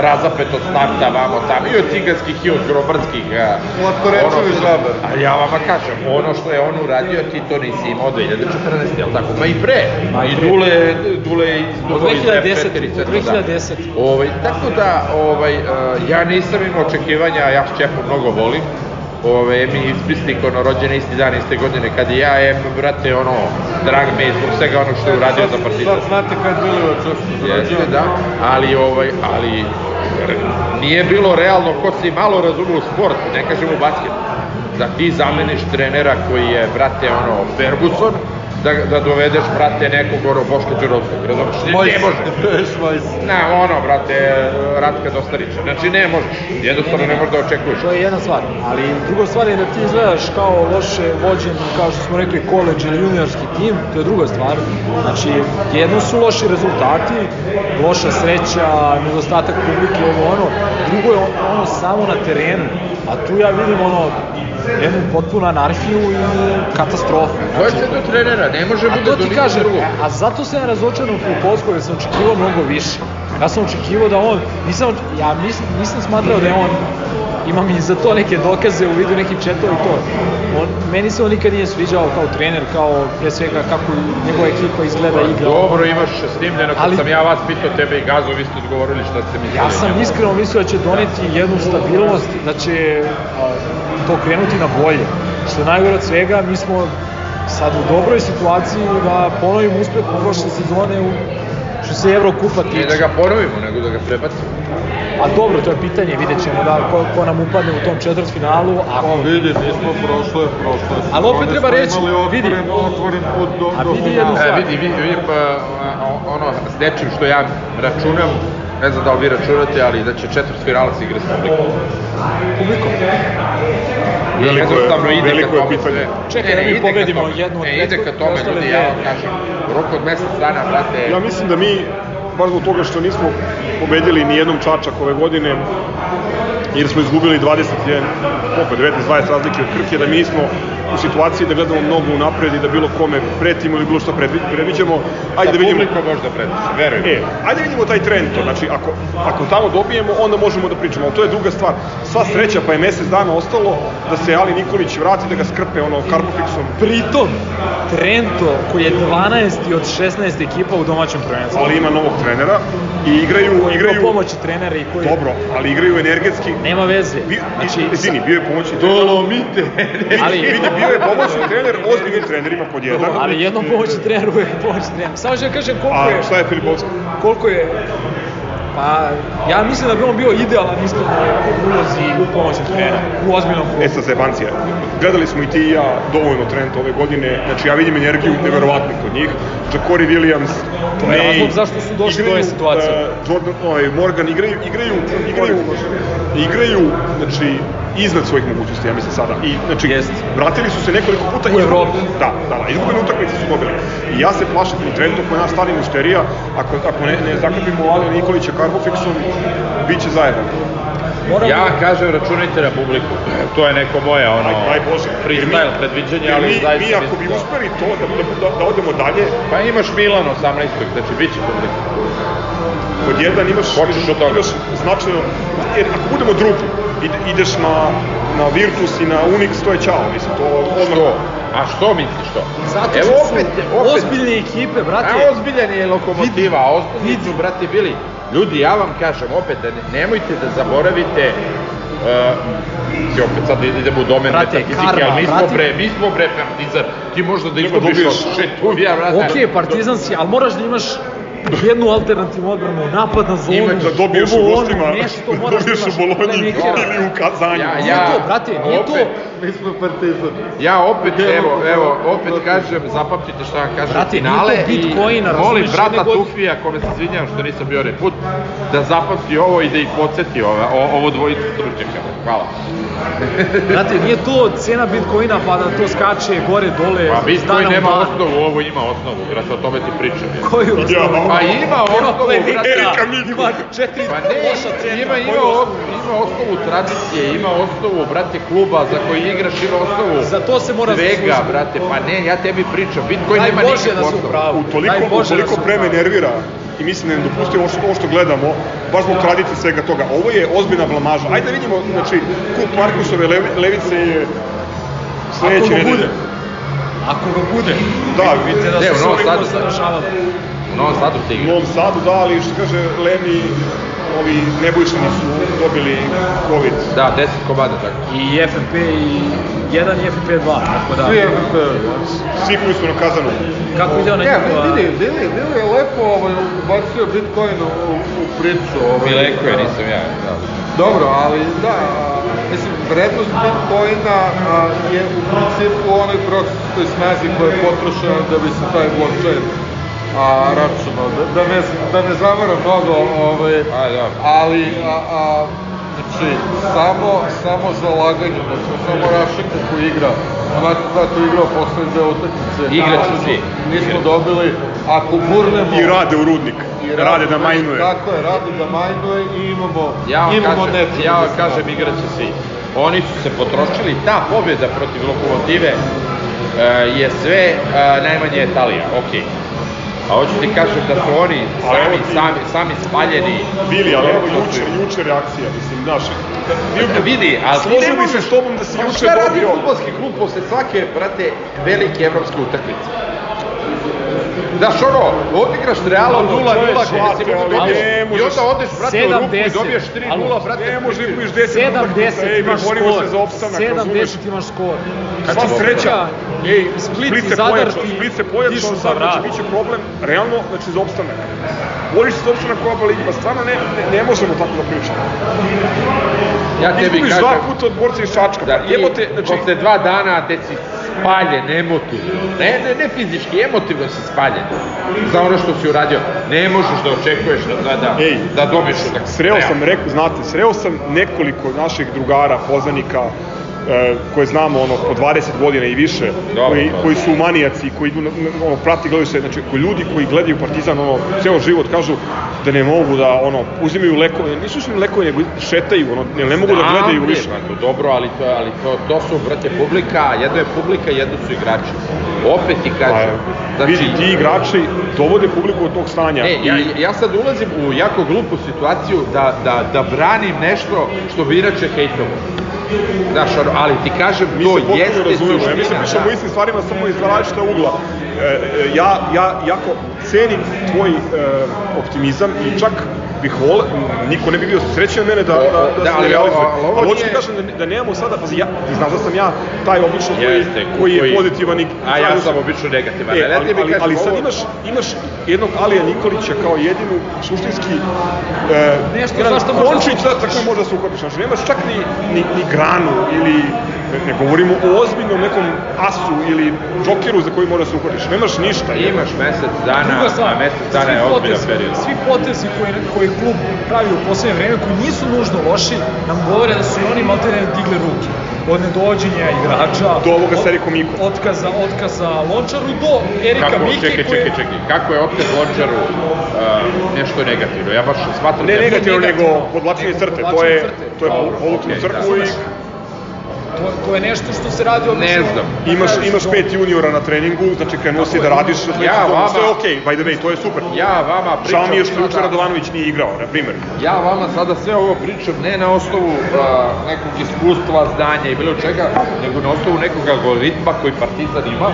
razapet od starta vamo tamo i od ciganskih i od grobrdskih a, Latkorećevi što- žabar. a ja vama kažem, ono što je on uradio, ti to nisi imao 2014. jel tako? Pa i pre. Ma i. Dule, Dule izduvao Od iz 2010. F4 i sve od to, da. 2010. Ovaj, tako da, ovaj, ja nisam imao očekivanja, ja Šćepu mnogo volim. Ove, mi ispisnik, ono, rođene isti dan, iste godine kad i ja, em, brate, ono, drag me je zbog svega ono što je uradio za partizan. Sad znate kad Milivoje često Jeste, da, ali, ovaj, ali nije bilo realno ko si malo razume u sport, ne kažem u basket, da ti zameniš trenera koji je, brate, ono, Ferguson da, da dovedeš, brate, nekog ono Boška Đurovskog, razumeš? Ne, ne može. Ne, ono, brate, Ratka Dostarića. Znači, ne možeš. Jednostavno ne možeš da očekuješ. To je jedna stvar, ali druga stvar je da ti izgledaš kao loše vođen, kao što smo rekli, koleđ ili juniorski tim, to je druga stvar. Znači, jedno su loši rezultati, loša sreća, nedostatak publike, ovo ono, drugo je ono samo na terenu, a tu ja vidim ono, jednu potpunu anarhiju i katastrofu. To je sve do trenera, ne može bude do nikog kažem, drugog. a zato sam ja razočaran u Filipolskoj, jer sam očekivao mnogo više. Ja sam očekivao da on, nisam, ja nisam, nisam smatrao da je on, imam i za to neke dokaze u vidu nekih četova i to. On, meni se on nikad nije sviđao kao trener, kao pre svega kako njegova ekipa izgleda i igra. Dobro, imaš snimljeno, kad Ali- sam ja vas pitao tebe i Gazo, vi ste odgovorili šta ste mislili. Ja sam iskreno mislio da će doneti jednu stabilnost, da će to krenuti na bolje. Što je najgore od svega, mi smo sad u dobroj situaciji da ponovimo uspeh prošle sezone u što se Evrokupa Ne tiče. da ga ponovimo, nego da ga prebacimo. A dobro, to je pitanje, vidjet ćemo da, ko, ko nam upadne u tom četvrtfinalu, ako... Pa vidi, mi smo prošle, prošle. Ali opet treba reći, vidi. otvoren, put do, A do vidi finala. jednu E, stvar. vidi, vidi, vidi, pa, a, ono, s nečim što ja računam, ne znam da li vi računate, ali da će četvrt finala se igra s publikom. Publikom. Veliko je- veliko je pitanje. Čekaj Ne, da mi pobedimo jednu od Ne, ide ka tome, ljudi, ja vam kažem, u roku od mesec dana, brate, Ja mislim da mi, baš zbog toga što nismo pobedili ni jednom Čačak ove godine, jer smo izgubili 21, koliko, 19-20 razlike od Krke, da mi nismo u situaciji da gledamo mnogo unapred i da bilo kome pretimo ili bilo što predviđamo. Ajde da vidimo, publika možda pretiče, verujem. E, ajde da vidimo taj trend to, znači ako, ako tamo dobijemo, onda možemo da pričamo, ali to je druga stvar. Sva sreća, pa je mesec dana ostalo da se Ali Nikolić vrati, da ga skrpe ono karpofixom. Pritom, Trento, koji je 12. od 16 ekipa u domaćem prvenstvu. ali ima novog trenera i igraju, Koji igraju, ima pomoći trenera i koji... dobro, ali igraju energetski. Nema veze. Bi, Znači, izvini, bio je pomoćni trener. Dolomite! Ali- vidi, bio je pomoćni trener ozbiljnim trenerima pod jedan. ali jednom pomoći trener uvek je pomoći trener. Samo što ja kažem koliko A je... šta je Filipovski? koliko je Pa, ja mislim da bi on bio idealan iskreno u ulozi u pomoćnog trenera, u ozbiljnom klubu. E sad zebancija. Gledali smo i ti i ja dovoljno Trent ove godine, znači ja vidim energiju neverovatnu kod njih. Jacori Williams, To je razlog zašto su došli do ove situacije. e, Jordan, ovaj, Morgan igraju, igraju, igraju, igraju, znači, iznad svojih mogućnosti, ja mislim sada. I, znači, Jest. vratili su se nekoliko puta. U Evropi. Da, da, da, izgubljene utakmice su dobili. I ja se plašim u Trentu koji je naš stari mušterija, ako, ako ne, ne zakrpimo Alena Nikolića Karbofixom, bit će zajedno. Moramo, Ja kažem, računajte na publiku. To je neko moje, ono, Aj, daj Bože. Freestyle mi- predviđanje, jer ali mi, zaista mi ako bi da- uspeli to, da, da, da, da odemo dalje, Pa imaš Milan 18. znači bit će publika. pod jedan imaš, Počneš od toga. imaš značajno, jer ako budemo drugi, ide, ideš na, na Virtus i na Unix, to je čao, mislim, to odmah... Što? A što misliš to? zato Evo opet, su opet, ozbiljne ekipe, brate. A ozbiljan je lokomotiva, a ozbiljni su, brate, bili. Ljudi, ja vam kažem, opet, da ne- nemojte da zaboravite Uh, opet sad idemo u domen Brate, metafizike, karma, ali mi smo brate. bre, mi smo bre partizan, ti možda da izgubiš od šetuvija, brate. Ok, partizan si, ali moraš da imaš jednu alternativnu odbranu, napad na zonu, Ima- Da dobiješ u gostima, nešto da moraš dobiješ u Bolonji da ili u Kazanju. Ja- Nije ja- to, brate, nije to. Mi smo partizan. Ja opet, evo, evo, opet kažem, zapamtite šta vam kažem, Brate, nije finale to Bitcoina, i molim razumeš, brata godine- Tufija, kome se izvinjavam što nisam bio onaj put, da zapamti ovo i da ih podsjeti ova, o, ovo dvojicu stručnjaka. Hvala. Brate, nije to cena Bitcoina pa da to skače gore, dole, Pa iz Bitcoin dana u nema dan. osnovu, ovo ima osnovu, brate, o tome ti pričam. ja. Koju osnovu? Pa ima osnovu, brate. Erika Miku. Ima četiri Pa ne, loša cena. ima, ima, ima osnovu tradicije, ima osnovu, brate, kluba za koji igraš, ima osnovu Za to se mora svega, brate, pa ne, ja tebi pričam, Bitcoin nema nikakvu da u osnovu. Utoliko, utoliko da su pre me nervira i mislim da ne dopustimo ovo što, gledamo, baš zbog tradicije svega toga. Ovo je ozbiljna blamaža. Ajde da vidimo, znači, kup Markusove levi, levice je Ako sledeće ga nedelje. bude. Ako ga bude. Da, Vidite da Ne, su u se usavršavali. U Novom Sadu se U igra. Novom Sadu, da, ali što kaže Lemi, ovi nebojšani su dobili COVID. Da, 10 komada, tako. I FNP i 1 i FNP 2, tako da. Svi FNP. Svi koji su na kazanu. Kako ide ona Ne, njihova... vidi, vidi, vidi je lepo ovaj, ubacio Bitcoin u, u priču. Ovaj, Mileko je, nisam ja. Da. Dobro, ali da, mislim, vrednost Bitcoina a, je u principu onoj procesnoj snazi koja je potrošena da bi se taj blockchain a, računao. Da, da, ne, da ne zamaram mnogo, ovaj, A, da. ali a, a, znači, samo, samo zalaganje, znači, samo Rašenko koji igra, onako kako je igrao posle dve utakmice. Naravno, svi. Nismo dobili, ako gurnemo... I rade u rudnik. i Rade da majnuje. Tako je, rade da majnuje i imamo, Ja vam imamo kažem, nečeg ja da vam se kažem igraće svi. Oni su se potrošili, ta pobjeda protiv Lokomotive e, je sve e, najmanje Italija, okej. A hoću ti kažem da su oni Ali sami, sami, sami spaljeni. Bili, ali evo Što su- juče, juče reakcija, mislim, znaš, Da vidi, ali ti ne složio bi se možeš- s tobom da si Pa juče Šta radi dobio... futbolski klub posle svake, brate, velike evropske utakmice? Znaš ono, odigraš Reala 0-0 čoveče, kada si mogu dobiješ i možeš- onda odeš, brate, u ruku i 70. dobiješ 3-0, Alo. brate. Ne može da imaš 10 7-10 ej, imaš borimo skor. se za opstanak, razumeš? 7-10 imaš skor. Sva Znači, sreća, ej, Split Split i se Zadar pojačao, Split se pojačao, sad znači vrat. biće problem, realno, znači za opstanak. Boriš se za opstanak u oba ligi, pa stvarno ne, ne, ne možemo tako da pričamo. Ja tebi Izgubiš kažem, dva puta od borca iz Čačka, da pa ti jebote, znači, posle dva dana te si spaljen emotivno, ne, ne, ne fizički, emotivno si spaljen za ono što si uradio. Ne možeš da očekuješ da, da, da, Ej, da dobiješ utakmicu. Sreo sam, rekao, znate, sreo sam nekoliko naših drugara, poznanika, koje znamo ono po 20 godina i više, Dobro, koji, pa. koji su manijaci, koji idu ono prati gledaju se, znači koji ljudi koji gledaju Partizan ono ceo život kažu da ne mogu da ono uzimaju lekove, nisu uzimaju lekove nego šetaju, ono ne, ne mogu da Znam, gledaju bre, više. pa to dobro, ali to, ali to, to su, brate, publika, jedno je publika, jedno su igrači. Opet ti Pa, kažem, znači, vidi, ti igrači dovode publiku od tog stanja. Ne, ja, i, ja sad ulazim u jako glupu situaciju da, da, da branim nešto što bi inače hejtovo. Znaš, ali ti kažem, mi to se jeste razumemo. Ja mi se suština, pišemo da. istim stvarima samo iz različita ugla. E, e, ja, ja jako cenim tvoj e, optimizam i čak bih vole, niko ne bi bio srećan od mene da, da, da, Da, se ne realizuje. ali hoću ti nije- kažem da, da nemamo sada, pazi, ja, ti znaš da sam ja taj obično koji, Jeste, koji je pozitivan i... A ja sam obično negativan. E, ali ali, ali, sad imaš, imaš jednog Alija Nikolića kao jedinu suštinski e, Nešto jedan končić da tako može da se uhvatiš. Znači, nemaš čak ni, ni, ni granu ili ne, ne govorimo o ozbiljnom nekom asu ili džokeru za koji može da se uhvatiš. Nemaš ništa. Imaš mesec dana, stvar, a mesec dana je ozbiljan potezi- period. Svi potezi koje, koje klub pravi u poslednje vreme, koji nisu nužno loši, nam govore da su i oni maltene digli ruke. Od nedođenja igrača, Do ovoga od- sa Erikom Mikom. Otkaza, otkaza Lončaru do Erika Kako, Mike čekaj, koji... čekaj, čekaj, kako je otkaz Lončaru uh, nešto negativno? Ja baš smatram Ne da je- negativno, nego negativno. podlačenje crte. To je, to je Dobro, povuknu da, i. To, to je nešto što se radi odnosno... Ne znam. imaš, imaš pet juniora na treningu, znači krenuo si da radiš sve Ja vama- sve je okej, by the way, to je super. Ja vama pričam... Žao mi je što juče sada- Radovanović nije igrao, na primjer. Ja vama sada sve ovo pričam ne na osnovu uh, nekog iskustva, znanja i bilo čega, nego na osnovu nekog algoritma koji Partizan ima,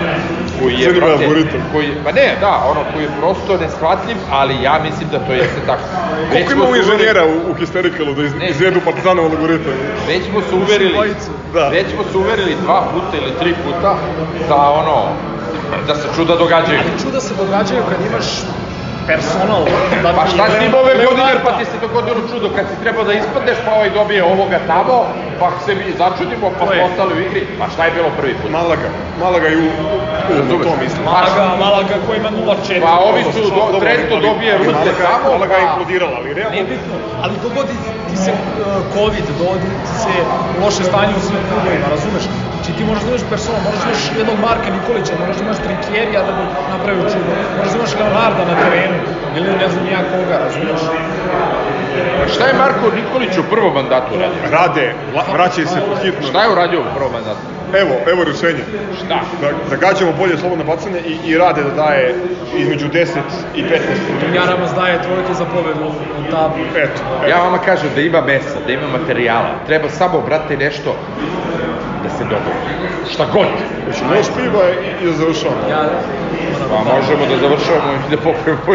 koji je, Zanima brate, algoritam. koji, pa ne, da, ono koji je prosto neshvatljiv, ali ja mislim da to jeste tako. Već Koliko smo imamo inženjera u, u Histerikalu da iz, izvedu Partizanov algoritam? Već smo se uverili. Da. već smo se uverili dva puta ili tri puta da ono, da se čuda događaju. Ali čuda se događaju kad imaš personal. Da Pa šta s tim Leonardo- ove godine, pa ti se dogodilo čudo kad si trebao da ispadneš, pa ovaj dobije ovoga tamo, pa se mi začudimo, pa smo ostali u igri. Pa šta je bilo prvi put? Malaga. Malaga i u, u, u to mislim. Malaga, Malaga koji ima 0-4. Pa ovi su, do, Trento dobije Malaga, tamo, Malaga je pa... implodirala, ali realno... Nebitno, ali dogodi se uh, COVID, dogodi ti se loše stanje u svim klubovima, razumeš? Znači ti možeš da imaš persona, možeš da imaš jednog Marka Nikolića, možeš da imaš Trinkjerija da bi napravio čudo, možeš da imaš Leonarda na terenu, ili ne znam ja koga, razumeš? Šta je Marko Nikolić u prvom mandatu radio? Rade, la, vraćaj se pod hitno. Šta je uradio u prvom mandatu? Evo, evo rešenje. Šta? Da, da gađamo bolje slobodno bacanje i, i rade da daje između 10 i 15 minuta. Jaramaz daje trojke za pobedu u tablu. Eto, eto. Ja vama kažem da ima mesa, da ima materijala. Treba samo, brate, nešto da se dogodi. Šta god. Hoćemo još piva i, i da završavamo. Ja, Pa možemo da završavamo i da popijemo po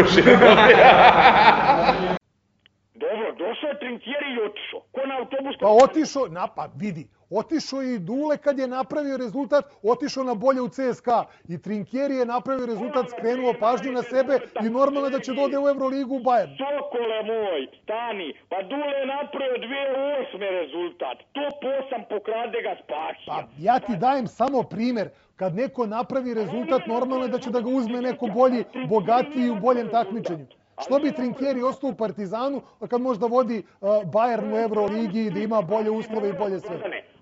Dobro, došao je Trinkieri i otišao. Ko na autobus? Pa otišao, na, pa vidi, Otišao je i Dule kad je napravio rezultat, otišao na bolje u CSKA. I Trinkieri je napravio rezultat, skrenuo pažnju na sebe i normalno da će dode u Euroligu u Bayern. Sokole moj, stani, pa Dule je napravio 2008. rezultat. Top 8 pokrade ga spasio. Pa ja ti dajem samo primer. Kad neko napravi rezultat, normalno je da će da ga uzme neko bolji, bogatiji u boljem takmičenju. Što bi Trinkieri ostao u Partizanu, a kad možda vodi uh, Bayern u Euroligi i da ima bolje uslove i bolje sve?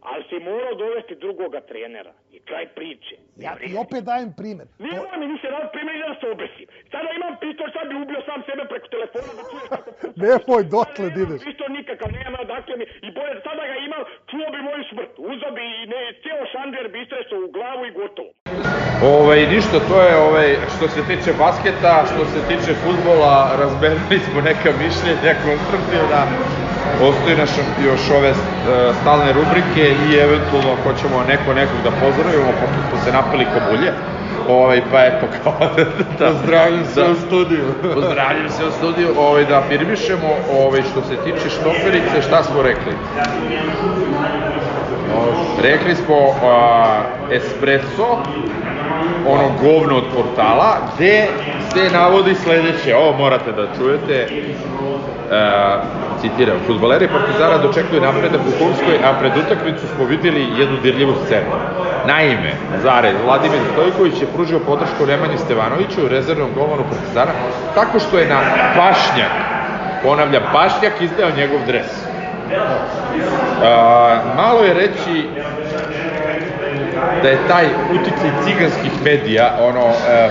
Ali si morao dovesti drugoga trenera. I kraj priče. Ja ti opet dajem primer. Nema mi više rad primer da se obesim. Sada imam pistol, sad bi ubio sam sebe preko telefona da čuješ kako... Nemoj dotle da ideš. Pistol nikakav nema, dakle mi, i bolje, sada ga imam, čuo bi moju smrt. Uzao bi i ne, ceo šander bi istresao u glavu i gotovo. Ovaj, ništa, to je ovaj, što se tiče basketa, što se tiče futbola, razmenili smo neka mišljenja konstruktivna. Ostaju naš još ove e, stalne rubrike i eventualno ako ćemo neko nekog da pozdravimo, pošto smo se napali ko bulje. Ovaj, pa eto, kao da... da Pozdravljam se da, u studiju. Pozdravljam se u studiju, ovaj, da afirmišemo ovaj, što se tiče štoperice, šta smo rekli? Rekli smo a, espresso, ono govno od portala, gde se navodi sledeće, ovo morate da čujete, e, citiram, futbaleri Partizana dočekuju napredak u Kurskoj, a pred utakmicu smo videli jednu dirljivu scenu. Naime, Zare, Vladimir Stojković je pružio podršku Nemanji Stevanoviću, rezervnom golmanu Partizana, tako što je na pašnjak, ponavljam, pašnjak izdeo njegov dres. A, malo je reći da je taj uticaj ciganskih medija ono e,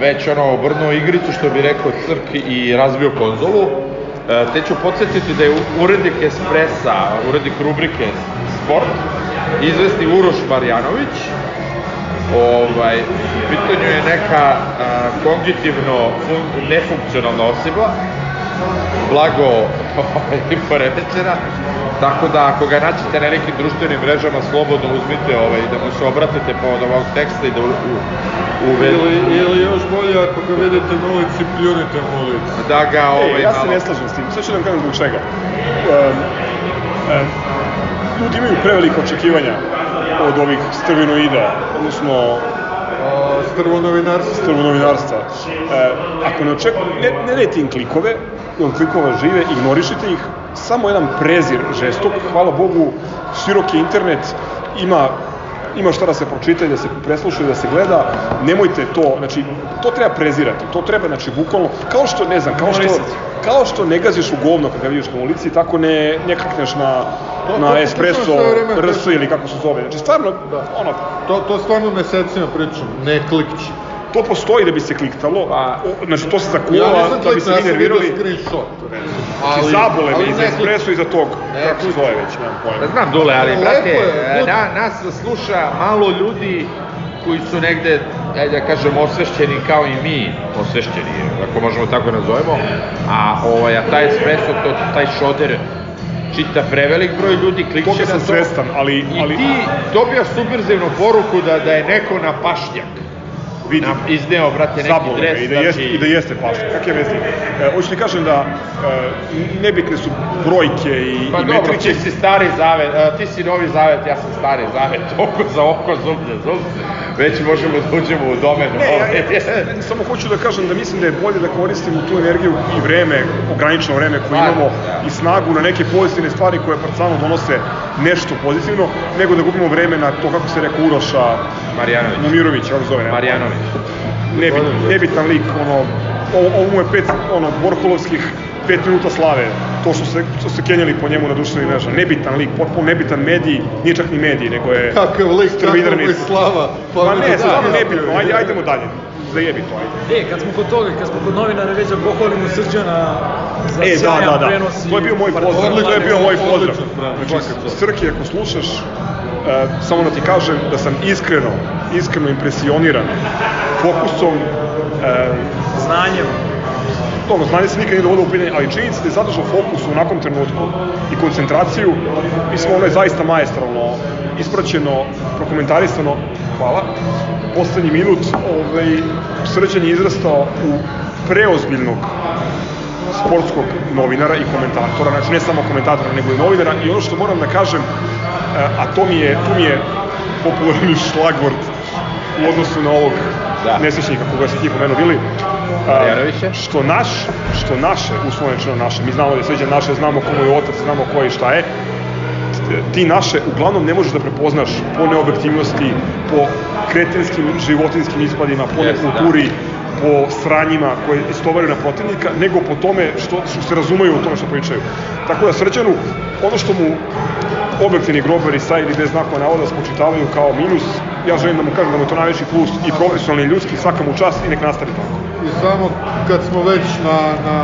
već ono obrnuo igricu što bi rekao Crk i razbio konzolu. E, te ću podsjetiti da je urednik Espressa, urednik rubrike Sport izvesni Uroš Marjanović. Ovaj, u pitanju je neka a, kognitivno fun, nefunkcionalna osoba blago ovaj, poremećena, tako da ako ga naćete na nekim društvenim mrežama, slobodno uzmite ovaj, da mu se obratite povodom ovog teksta i da u, u. Ili, ili još bolje ako ga vidite na ulici, pljunite mu ulici. Da ga ovaj, e, ja se malo... ne slažem s tim, sad ću da vam kažem zbog čega. Um, um, ljudi imaju prevelike očekivanja od ovih strvinoida, odnosno strvo novinarstvo. strvo novinarstva. E, ako ne očeku, ne, ne dajte im klikove, on klikova žive, ignorišite ih, samo jedan prezir žestok, hvala Bogu, široki internet, ima ima šta da se pročita i da se presluša i da se gleda, nemojte to, znači, to treba prezirati, to treba, znači, bukvalno, kao što, ne znam, kao što, kao što ne gaziš u govno kad ga vidiš na ulici, tako ne, ne klikneš na, To- to- na to- to espresso, sve vreme RS ili kako se zove, znači, stvarno, ono, To, to stvarno mesecima pričam, ne klikći. to postoji da bi se kliktalo, o, znači, to se Ja zakuva, nisam da bi se kliknuo, ja vi sam vidio nervirali, screenshot. Znači, zabole me ali i za espresso i za tog, Ne, kako se zove već, nemam Da pojma. znam Dule, ali brate, je, bud- na, nas sluša malo ljudi koji su negde, ajde da kažem, osvešćeni kao i mi, osvešćeni, ako možemo tako nazovemo, a, ovaj, a taj espresso, to, taj šoder, čita prevelik broj ljudi, klikće na sam to. svestan, ali- I ali- ti dobijaš subverzivnu poruku da, da je neko na pašnjak. Vidi. Na, izneo, brate, neki Zabole dres. i da, jeste, i da jeste pašta. Kak je vezi? E, hoću ti kažem da e, nebitne su brojke i, Pa i dobro, metriće. ti si stari zavet, a, ti si novi zavet, ja sam stari zavet, oko za oko, zub za zub, već možemo da uđemo u domen. Ne, ja, ovaj. ja, samo hoću da kažem da mislim da je bolje da koristimo tu energiju i vreme, ograničeno vreme koje Pa, imamo da. i snagu na neke pozitivne stvari koje Partizanu donose nešto pozitivno, nego da gubimo vreme na to kako se rekao Uroša Marjanović. Mumirović, kako se zove, ne? Marjanović. Nebit, nebitan lik, ono, ovo, mu je pet, ono, Borholovskih pet minuta slave, to što se, što se kenjali po njemu na društvenim mrežama, nebitan lik, potpuno nebitan medij, nije čak ni medij, nego je Kakav lik, kakav slava. Pa ne, da, stvarno da, nebitno, ajde, ajdemo dalje, zajebi to, ajde. E, kad smo kod toga, kad smo kod novinara već da pohvalimo Srđana za E, da, da, da, prenos i to je bio moj pozdrav, to je bio moj pozdrav. Znači. Srki, ako slušaš, e, samo da ti kažem da sam iskreno, iskreno impresioniran fokusom, e, znanjem. Dobro, znanje se nikad nije dovodilo u pitanje, ali činjenica da je zadržao fokus u onakom trenutku i koncentraciju, mislim, ono je zaista maestralno, ispraćeno, prokomentarisano, hvala. Poslednji minut, ovaj, Srđan je izrastao u preozbiljnog sportskog novinara i komentatora, znači ne samo komentatora, nego i novinara i ono što moram da kažem, a to mi je, tu mi je popularni šlagvort u odnosu na ovog Da. nesrećnika koga si ti pomenuo bili. A, što naš, što naše, uslovno rečeno naše, mi znamo da je sređan naše, znamo ko mu je otac, znamo ko je i šta je, ti naše uglavnom ne možeš da prepoznaš po neobjektivnosti, po kretinskim životinskim ispadima, po Jeste, da. Po sranjima koje istovaraju na protivnika, nego po tome što, što se razumeju u tome što pričaju. Tako da Srđanu, ono što mu objektivni grobari sa ili bez znakova navoda spočitavaju kao minus, ja želim da mu kažem da mu je to najveći plus i profesionalni i ljudski, svaka mu čast i nek nastavi tako. I samo kad smo već na, na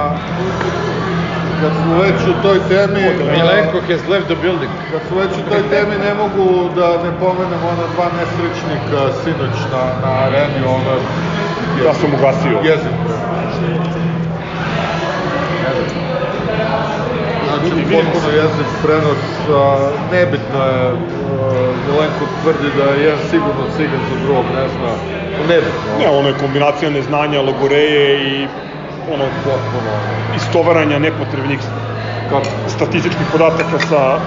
kad smo već u toj temi, Milenko has left the building. kad smo već u toj temi ne mogu da ne pomenem ona dva nesrećnika sinoć na, na areni, ona Ja sam ugasio. jezik. Znači, potpuno se. jezik prenos, a, nebitno je, Milenko tvrdi da je jedan sigurno cigan za drugog ne zna, nebitno. Ne, ono je kombinacija neznanja, logoreje i ono Potpuno, istovaranja nepotrebnih statističkih podataka sa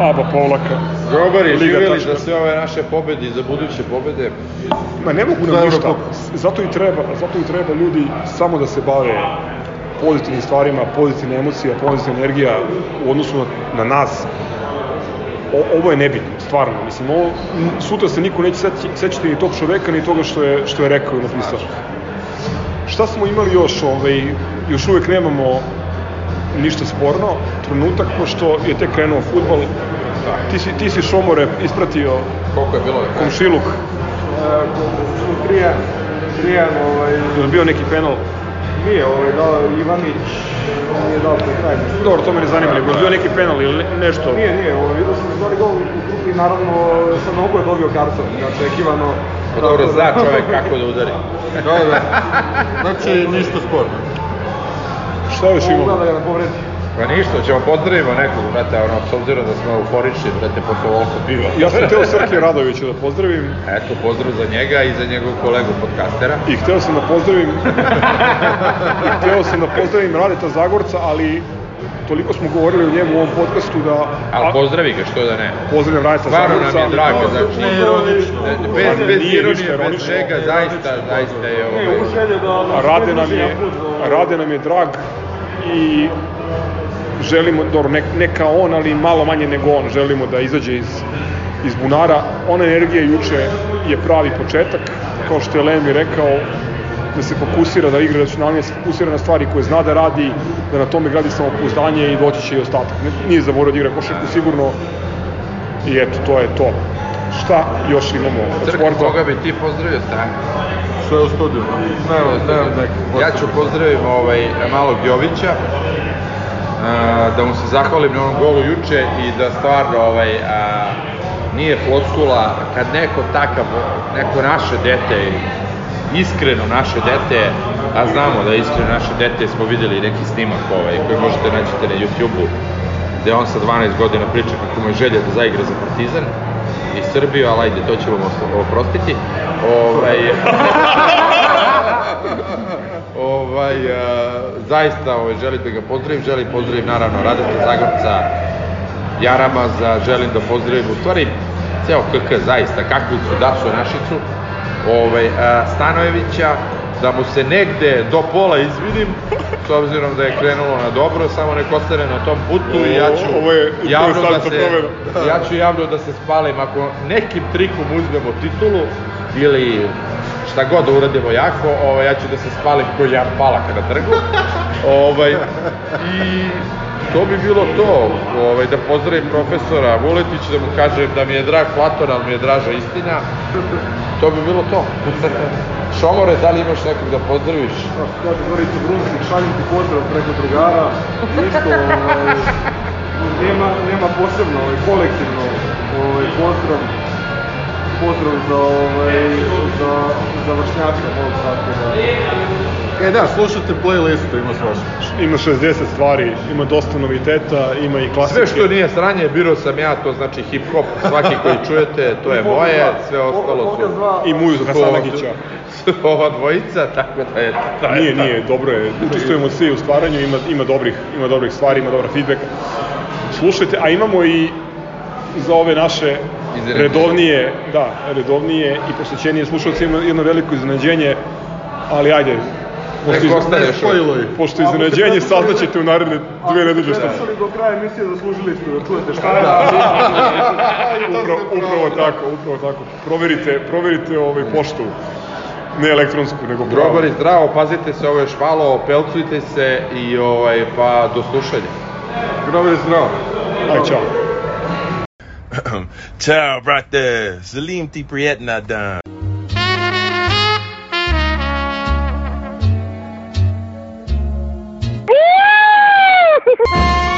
ABA povlaka. Grobari, Liga živjeli za sve ove naše pobede i za buduće pobede. Ma ne mogu nam ništa. Zato i treba, zato i treba ljudi samo da se bave pozitivnim stvarima, pozitivna emocija, pozitivna energija u odnosu na, na nas. O, ovo je nebitno, stvarno. Mislim, ovo, sutra se niko neće sećati ni tog čoveka, ni toga što je, što je rekao i napisao. Šta smo imali još? Ovaj, još uvek nemamo ništa sporno. Trenutak, pošto je tek krenuo futbol. Ti si, ti si Šomore ispratio Koliko je bilo? komšiluk. Trijan, Trijan, ovaj, Je li bio neki penal? nije, ovaj, dao Ivanić, nije dao pre kraj. Dobro, to me ne zanima, nego je bio neki penal ili ne- nešto? Nije, nije, ovaj, vidio sam stvari gol i naravno sa nogu je dobio karton, neočekivano. Pa dobro, zna čovek kako da udari. Da, da. Znači, ništa sporno. Šta još imamo? da ga ne povredi. Pa ništa, ćemo pozdravimo nekog, brate, ono, s obzirom da smo euforični, brate, posle ovoliko piva. Ja sam teo Srke Radovića da pozdravim Eto, pozdrav za njega i za njegovog kolegu podcastera. i hteo sam da pozdravim i hteo sam da pozdravim Radeta Zagorca, ali toliko smo govorili o njemu u ovom podcastu da Ali a, pozdravi ga, što da ne. pozdravljam Radeta Stvarno Zagorca. nam je drago, znači, Ne ironično. bez, bez ironije, bez svega, zaista, zaista je Ne, ovaj... u želje da... A Rade nam je, Rade nam je drag i želimo, dobro, ne, ne kao on, ali malo manje nego on, želimo da izađe iz, iz bunara. Ona energija juče je pravi početak, kao što je Lemi rekao, da se fokusira, da igra racionalnije, da se fokusira na stvari koje zna da radi, da na tome gradi samopouzdanje i doći će i ostatak. Ne- Nije zaboravio da igra košarku sigurno i eto, to je to. Šta još imamo od Crk, sporta? koga bi ti pozdravio, strane? Sve u studiju. Nemam, nemam neki Ja ću pozdravim ovaj, malog Jovića, da mu se zahvalim na onom golu juče i da stvarno ovaj, a, nije floskula kad neko takav, neko naše dete, iskreno naše dete, a znamo da je iskreno naše dete, smo videli neki snimak ovaj, koji možete naći na YouTube-u, gde on sa 12 godina priča kako mu je želja da zaigra za Partizan i Srbiju, ali ajde, to ćemo oprostiti. Ovaj, ovaj, a, zaista ovaj, želim da ga pozdravim, želim pozdravim naravno Radeta Zagorca, Jaramaza, želim da pozdravim u stvari ceo KK zaista, kakvu su Dašu Našicu, ovaj, a, Stanojevića, da mu se negde do pola izvinim, s obzirom da je krenulo na dobro, samo nek ostane na tom putu i ja ću Ovo je javno da se, ja ću javno da se spalim. Ako nekim trikom uzmemo titulu ili šta god da uradimo jako, ovaj, ja ću da se spalim ko Jan Palak na trgu. ovaj, I to bi bilo to, ovaj, da pozdravim profesora Vuletića, da mu kažem da mi je drag Platon, ali mi je draža istina. To bi bilo to. Šomore, da li imaš nekog da pozdraviš? Kaže Gorica Brunski, šaljem ti pozdrav preko drugara. Isto, ovaj, nema, nema posebno, ovaj, kolektivno ovaj, pozdrav pozdrav za, ovaj, za, za vršnjaka mog tako da... E da, slušajte playlistu, ima svašta. Ima 60 stvari, ima dosta noviteta, ima i klasike. Sve što nije sranje, biro sam ja, to znači hip-hop, svaki koji čujete, to je moje, sve ostalo su... I Muju su Hasanagića. ova dvojica, tako da je... je Nije, nije, dobro je. Učestvujemo svi u stvaranju, ima, ima, dobrih, ima dobrih stvari, ima dobra feedbacka. Slušajte, a imamo i za ove naše. Redovnije, da, redovnije i posvećenije slušalci ima jedno veliko iznenađenje, ali ajde, pošto, ostane još Spojluj. pošto iznenađenje saznaćete u naredne dve nedelje šta je. Slušali do kraja emisije, zaslužili ste da čujete šta Da, je. da, upravo, upravo tako, upravo tako. Proverite, proverite ovaj poštu, ne elektronsku, nego pravu. Grobar i zdravo, pazite se, ovo je švalo, pelcujte se i ovaj, pa do slušanja. Grobar je zdravo. Aj, čao. Ciao, right. Salim ti Priet Nadan. Woo!